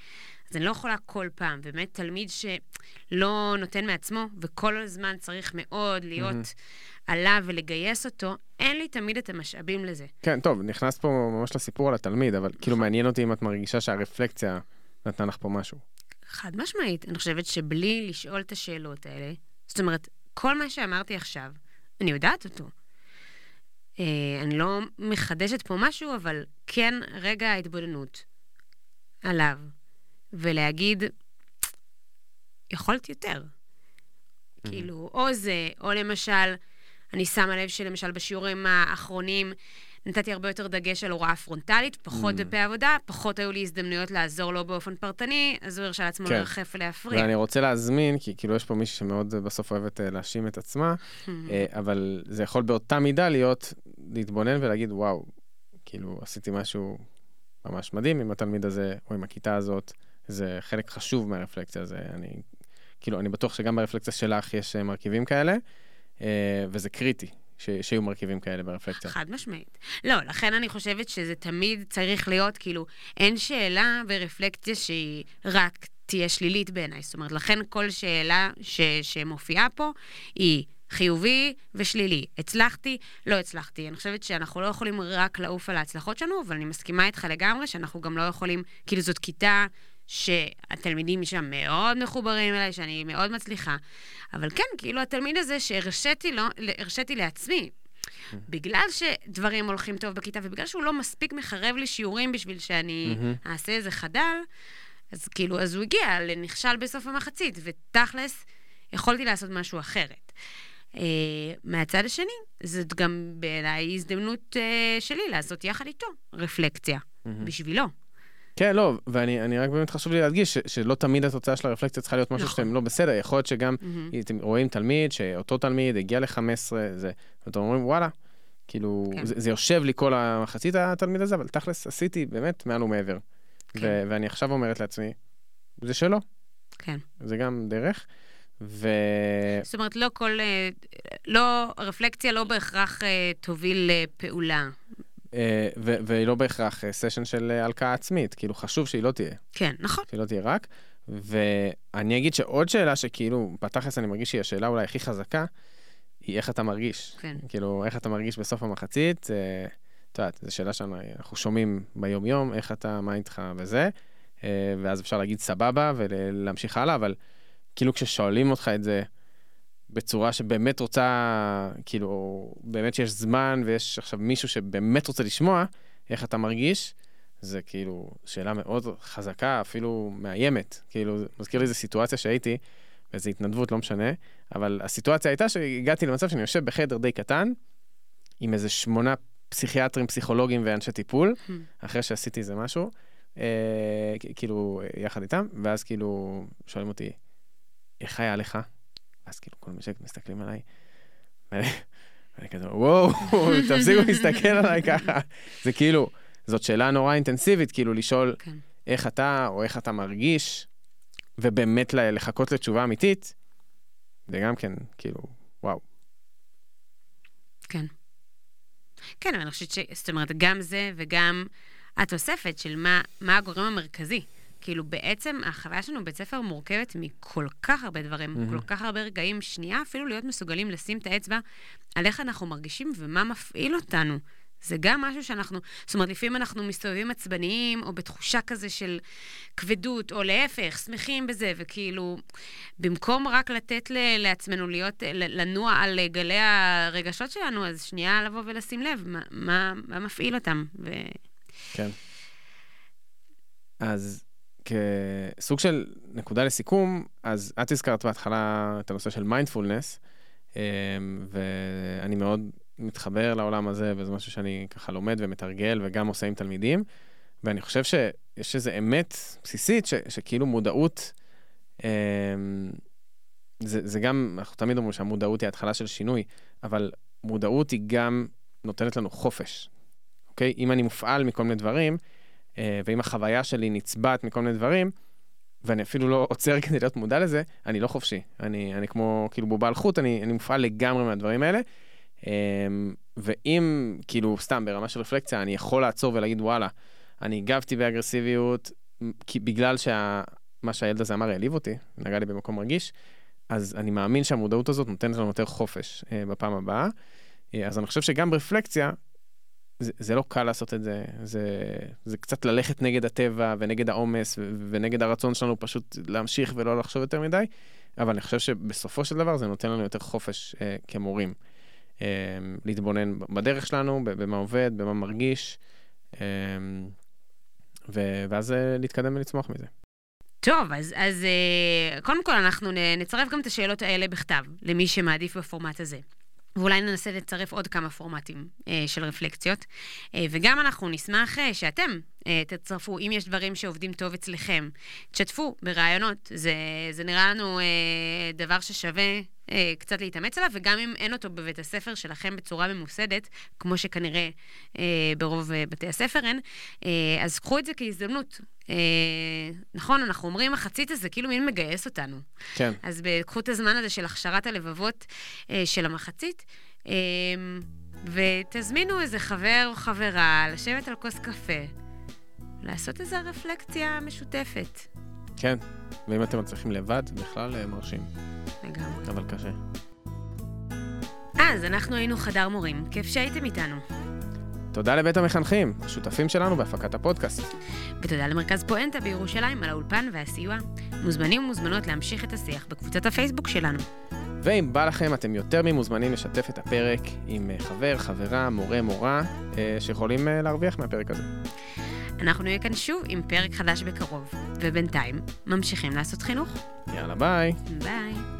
Speaker 1: אז אני לא יכולה כל פעם, באמת תלמיד שלא נותן מעצמו, וכל הזמן צריך מאוד להיות
Speaker 2: מהמם.
Speaker 1: עליו ולגייס אותו, אין לי תמיד את המשאבים לזה.
Speaker 2: כן, טוב, נכנס פה ממש לסיפור על התלמיד, אבל כאילו
Speaker 1: נכון.
Speaker 2: מעניין אותי אם את מרגישה שהרפלקציה נתנה לך פה משהו.
Speaker 1: חד משמעית, אני חושבת שבלי לשאול את השאלות האלה, זאת אומרת, כל מה שאמרתי עכשיו, אני יודעת אותו. אה, אני לא מחדשת פה משהו, אבל כן רגע ההתבוננות עליו, ולהגיד, יכולת יותר. כאילו, או זה, או למשל, אני שמה לב שלמשל בשיעורים האחרונים נתתי הרבה יותר דגש על הוראה פרונטלית, פחות
Speaker 2: Mm.
Speaker 1: דפי עבודה, פחות היו לי הזדמנויות לעזור לו באופן פרטני, אז הוא הרשה לעצמו
Speaker 2: כן.
Speaker 1: לרחף ולהפריע.
Speaker 2: ואני רוצה להזמין, כי כאילו יש פה מישהי שמאוד בסוף אוהבת אה, להאשים את עצמה, אה, אבל זה יכול באותה מידה להיות, להתבונן ולהגיד, וואו, כאילו עשיתי משהו ממש מדהים עם התלמיד הזה או עם הכיתה הזאת. זה חלק חשוב מהרפלקציה, הזה. אני, כאילו, אני בטוח שגם ברפלקציה שלך יש אה, מרכיבים כאלה, אה, וזה קריטי. ש... שיהיו מרכיבים כאלה ברפלקציה.
Speaker 1: חד משמעית. לא, לכן אני חושבת שזה תמיד צריך להיות, כאילו, אין שאלה ברפלקציה שהיא רק תהיה שלילית בעיניי. זאת אומרת, לכן כל שאלה ש... שמופיעה פה היא חיובי ושלילי. הצלחתי, לא הצלחתי. אני חושבת שאנחנו לא יכולים רק לעוף על ההצלחות שלנו, אבל אני מסכימה איתך לגמרי שאנחנו גם לא יכולים, כאילו זאת כיתה שהתלמידים שם מאוד מחוברים אליי, שאני מאוד מצליחה. אבל כן, כאילו התלמיד הזה שהרשיתי לו, הרשיתי לעצמי, בגלל שדברים הולכים טוב בכיתה, ובגלל שהוא לא מספיק מחרב לי שיעורים בשביל שאני אעשה איזה חדל, אז כאילו, אז הוא הגיע לנכשל בסוף המחצית, ותכלס, יכולתי לעשות משהו אחרת. Uh, מהצד השני, זאת גם בעיניי הזדמנות uh, שלי לעשות יחד איתו רפלקציה, mm-hmm. בשבילו.
Speaker 2: כן, לא, ואני רק באמת חשוב לי להדגיש ש, שלא תמיד התוצאה של הרפלקציה צריכה להיות משהו נכון. שאתם לא בסדר, יכול להיות שגם mm-hmm. אתם רואים תלמיד, שאותו תלמיד הגיע ל-15, ואתם אומרים, וואלה, כאילו, כן. זה, זה יושב לי כל המחצית התלמיד הזה, אבל תכלס עשיתי באמת מעל ומעבר. כן. ואני עכשיו אומרת לעצמי, זה שלו.
Speaker 1: כן.
Speaker 2: זה גם דרך. ו...
Speaker 1: זאת אומרת, לא כל... אה, לא, רפלקציה לא בהכרח אה, תוביל לפעולה.
Speaker 2: אה, והיא לא בהכרח סשן של הלקאה עצמית, כאילו חשוב שהיא לא תהיה.
Speaker 1: כן, נכון.
Speaker 2: שהיא לא תהיה רק. ואני אגיד שעוד שאלה שכאילו, בתכלס אני מרגיש שהיא השאלה אולי הכי חזקה, היא איך אתה מרגיש.
Speaker 1: כן.
Speaker 2: כאילו, איך אתה מרגיש בסוף המחצית. את יודעת, זו שאלה שאנחנו שומעים ביום-יום, איך אתה, מה איתך וזה, ואז אפשר להגיד סבבה ולהמשיך הלאה, אבל כאילו כששואלים אותך את זה בצורה שבאמת רוצה, כאילו, באמת שיש זמן ויש עכשיו מישהו שבאמת רוצה לשמוע איך אתה מרגיש, זה כאילו שאלה מאוד חזקה, אפילו מאיימת. כאילו, מזכיר לי איזו סיטואציה שהייתי, באיזו התנדבות, לא משנה, אבל הסיטואציה הייתה שהגעתי למצב שאני יושב בחדר די קטן, עם איזה שמונה פסיכיאטרים, פסיכולוגים ואנשי טיפול, hmm. אחרי שעשיתי איזה משהו, אה, כאילו, יחד איתם, ואז כאילו שואלים אותי, איך היה לך? אז כאילו כל משק מסתכלים עליי, ואני כזה, וואו, *laughs* תפסיקו להסתכל עליי ככה. זה כאילו, זאת שאלה נורא אינטנסיבית, כאילו לשאול כן. איך אתה, או איך אתה מרגיש, ובאמת לחכות לתשובה אמיתית, זה גם כן, כאילו, וואו.
Speaker 1: כן. כן, אבל אני חושבת ש... זאת אומרת, גם זה וגם התוספת של מה, מה הגורם המרכזי. כאילו, בעצם החוויה שלנו בבית ספר מורכבת מכל כך הרבה דברים, mm-hmm. כל כך הרבה רגעים. שנייה, אפילו להיות מסוגלים לשים את האצבע על איך אנחנו מרגישים ומה מפעיל אותנו. זה גם משהו שאנחנו, זאת אומרת, לפעמים אנחנו מסתובבים עצבניים, או בתחושה כזה של כבדות, או להפך, שמחים בזה, וכאילו, במקום רק לתת ל- לעצמנו להיות, לנוע על גלי הרגשות שלנו, אז שנייה לבוא ולשים לב מה, מה, מה מפעיל אותם. ו...
Speaker 2: כן. אז כסוג של נקודה לסיכום, אז את הזכרת בהתחלה את הנושא של מיינדפולנס, אמ, ואני מאוד מתחבר לעולם הזה, וזה משהו שאני ככה לומד ומתרגל וגם עושה עם תלמידים, ואני חושב שיש איזו אמת בסיסית, ש, שכאילו מודעות, אמ, זה, זה גם, אנחנו תמיד אומרים שהמודעות היא התחלה של שינוי, אבל מודעות היא גם נותנת לנו חופש, אוקיי? אם אני מופעל מכל מיני דברים, ואם החוויה שלי נצבעת מכל מיני דברים, ואני אפילו לא עוצר *laughs* כדי להיות מודע לזה, אני לא חופשי. אני, אני כמו כאילו בובה על חוט, אני, אני מופעל לגמרי מהדברים האלה. אה, ואם, כאילו, סתם ברמה של רפלקציה, אני יכול לעצור ולהגיד, וואלה, אני הגבתי באגרסיביות, כי בגלל שמה שהילד הזה אמר העליב אותי, נגע לי במקום רגיש, אז אני מאמין שהמודעות הזאת נותנת לנו יותר חופש אה, בפעם הבאה. אה, אז אני חושב שגם ברפלקציה, זה, לא קל לעשות את זה, זה, זה קצת ללכת נגד הטבע ונגד העומס ונגד הרצון שלנו פשוט להמשיך ולא לחשוב יותר מדי, אבל אני חושב שבסופו של דבר זה נותן לנו יותר חופש אה, כמורים. אה, להתבונן בדרך שלנו, במה עובד, במה מרגיש, אה, ו- ואז אה, להתקדם ולצמוח מזה.
Speaker 1: טוב, אז, אז אה, קודם כל אנחנו נצרף גם את השאלות האלה בכתב, למי שמעדיף בפורמט הזה. ואולי ננסה לצרף עוד כמה פורמטים אה, של רפלקציות. אה, וגם אנחנו נשמח אה, שאתם אה, תצרפו, אם יש דברים שעובדים טוב אצלכם, תשתפו ברעיונות. זה, זה נראה לנו אה, דבר ששווה אה, קצת להתאמץ עליו, וגם אם אין אותו בבית הספר שלכם בצורה ממוסדת, כמו שכנראה אה, ברוב אה, בתי הספר אין, אה, אז קחו את זה כהזדמנות. אה, נכון, אנחנו אומרים מחצית הזה, כאילו מין מגייס אותנו.
Speaker 2: כן.
Speaker 1: אז קחו את הזמן הזה של הכשרת הלבבות אה, של המחצית. אה, ותזמינו איזה חבר או חברה לשבת על כוס קפה, לעשות איזו רפלקציה משותפת.
Speaker 2: כן, ואם אתם מצליחים לבד, בכלל אה, מרשים.
Speaker 1: לגמרי.
Speaker 2: אבל קשה.
Speaker 1: אז אנחנו היינו חדר מורים, כיף שהייתם איתנו.
Speaker 2: תודה לבית המחנכים, השותפים שלנו בהפקת הפודקאסט.
Speaker 1: ותודה למרכז פואנטה בירושלים על האולפן והסיוע. מוזמנים ומוזמנות להמשיך את השיח בקבוצת הפייסבוק שלנו.
Speaker 2: ואם בא לכם, אתם יותר ממוזמנים לשתף את הפרק עם אה, חבר, חברה, מורה, מורה, אה, שיכולים להרוויח מהפרק הזה.
Speaker 1: אנחנו נהיה כאן שוב עם פרק חדש בקרוב, ובינתיים ממשיכים לעשות חינוך.
Speaker 2: יאללה, ביי.
Speaker 1: ביי.